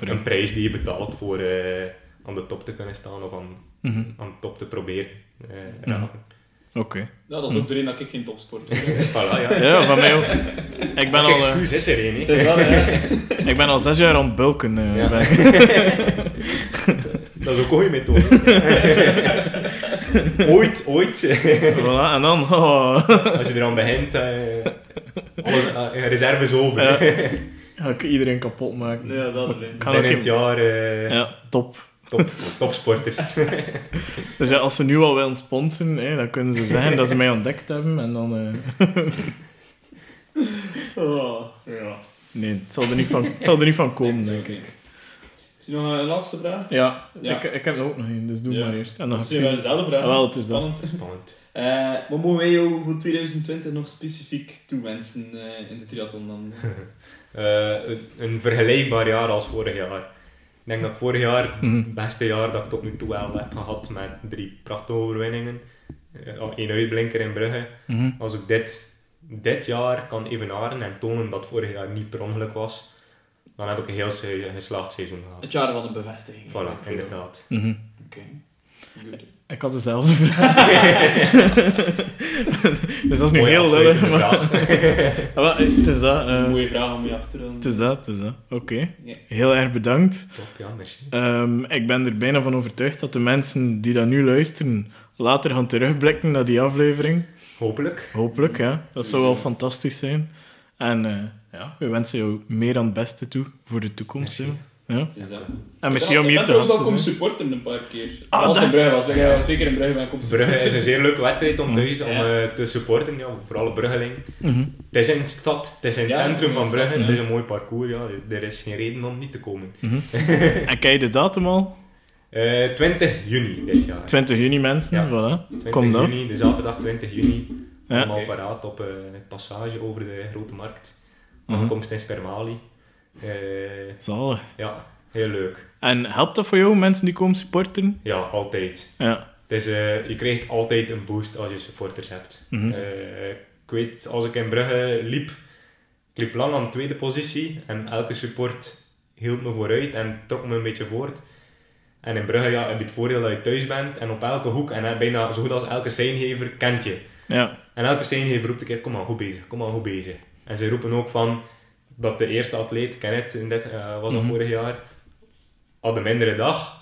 een prijs die je betaalt voor eh, aan de top te kunnen staan of aan, Mhm. aan de top te proberen eh Mhm. raken. Oké. Ja, dat is ook de reden dat ik geen topsport doe. Voilà, ja. Ja, van mij ook. Ik ben, al, eh, excuus is er Het is hè. ik ben al zes jaar aan het bulken. eh, Ja. ben- Dat is ook een goede methode. ooit, ooit. voilà, en dan... oh, Als je eraan begint, eh alles, eh, reserves over. Ja. ga ik iedereen kapot maken. Ja, dat alleen. Kan Binnen ook het jaar eh, Ja, top. Top, topsporter. Dus ja, als ze nu al willen sponsoren, hè, dan kunnen ze zeggen dat ze mij ontdekt hebben. En dan... eh, Oh, ja. Nee, het zal er niet van, het zal er niet van komen, denk ik. Is er nog een laatste vraag? Ja, Ja. Ik, ik heb er ook nog één, dus doe Ja. maar eerst. En dan ik Misschien wel dezelfde vraag. Ah, wel, het is dat. Spannend. Spannend. Eh, wat mogen wij jou voor 2020 nog specifiek toewensen eh, in de triathlon dan? Eh, een, een vergelijkbaar jaar als vorig jaar. Ik denk dat vorig jaar Mhm. het beste jaar dat ik tot nu toe wel heb gehad met drie prachtige overwinningen. Eén uitblinker in Brugge. Mhm. Als ik dit, dit jaar kan evenaren en tonen dat vorig jaar niet per ongeluk was, dan heb ik een heel geslaagd seizoen gehad. Het jaar van de bevestiging. Voilà, inderdaad. Mhm. Oké. Goed. Ik had dezelfde vraag. dus dat is nu Mooie heel lullig, maar... Ah, wel, het is dat. Is een eh, mooie vraag om je af te doen. het is dat, het is dat. Oké. Heel erg bedankt. Top, ja, merci. Ehm, ik ben er bijna van overtuigd dat de mensen die dat nu luisteren, later gaan terugblikken naar die aflevering. Hopelijk. Hopelijk, ja. Dat zou wel fantastisch zijn. En eh, ja, we wensen jou meer aan het beste toe voor de toekomst. Ja. Is dat. En Ik om hier ik te ben ook gast wel te komen zijn. supporten een paar keer. Ah, Als dat- in Brugge was. Ik heb twee keer in Brugge ik komen Brugge is een zeer leuke wedstrijd om thuis om eh, te supporten, ja, voor alle Bruggelingen. Mhm. Het is in de stad, het is in het Ja, centrum van Brugge, ja. het is een mooi parcours, ja. er is geen reden om niet te komen. Mhm. en ken je de datum al? Eh 20 juni dit jaar. 20 juni, mensen. Ja. Voilà. 20 Kom af. juni, de zaterdag 20 juni. Ja. Allemaal paraat op eh, het passage over de Grote Markt. Mhm. Aankomst in Spermali. Eh, Zalig. ja, heel leuk. En helpt dat voor jou, mensen die komen supporten? Ja, altijd. Ja. Het is, eh, je krijgt altijd een boost als je supporters hebt. Mhm. Eh, ik weet, als ik in Brugge liep, ik liep lang aan de tweede positie en elke support hield me vooruit en trok me een beetje voort. En in Brugge ja, heb je het voordeel dat je thuis bent en op elke hoek en bijna zo goed als elke seingever kent je. Ja. En elke seingever roept een keer, kom maar, goed bezig, kom maar, goed bezig. En ze roepen ook van dat de eerste atleet, Kenneth, in dit, eh, was dat Mhm. vorig jaar, had een mindere dag,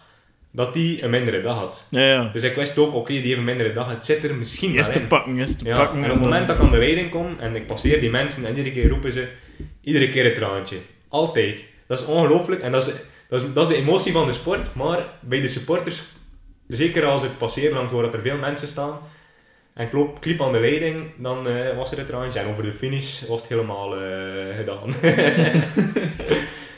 dat die een mindere dag had. Ja, ja. Dus ik wist ook, oké, die heeft een mindere dag, het zit er misschien Is te in. pakken, is te Ja, pakken. en op het moment dat ik aan de leiding kom en ik passeer die mensen en iedere keer roepen ze, iedere keer het traantje. Altijd. Dat is ongelooflijk en dat is, dat, is, dat is de emotie van de sport, maar bij de supporters, zeker als ik passeer langs waar dat er veel mensen staan, en ik loop, kliep aan de leiding, dan eh, was er het traantje. En over de finish was het helemaal eh, gedaan.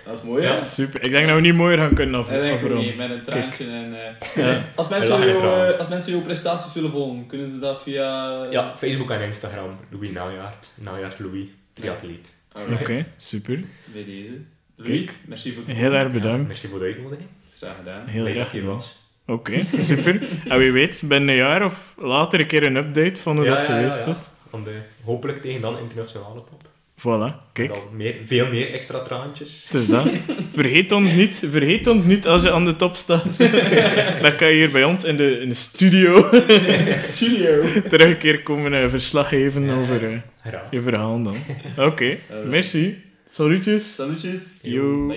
Dat is mooi, Ja. ja. Super. Ik denk dat we niet mooier gaan kunnen af afronden. niet, met een traantje en... eh, Ja. Als mensen, als mensen jouw prestaties willen volgen, kunnen ze dat via... ja, Facebook en Instagram, Louis Najaard. Najaard Louis, triatleet. Oké, super. bij deze. Louis, merci voor het Heel erg Ja, bedankt. merci voor de uitnodiging. Graag gedaan. Heel gedaan. was. Oké, super. En wie weet, binnen een jaar of later een keer een update van hoe Ja, dat ja, geweest ja. is. Van de, hopelijk tegen dan internationale top. Voilà, kijk. Dan meer, veel meer extra traantjes. Het is dat. Vergeet ons niet, vergeet ons niet als je aan de top staat. Dan kan je hier bij ons in de, in de studio Studio. terug een keer komen eh, verslag geven Ja. over eh, je verhaal dan. Oké, merci. Salutjes. Salutjes. Yo.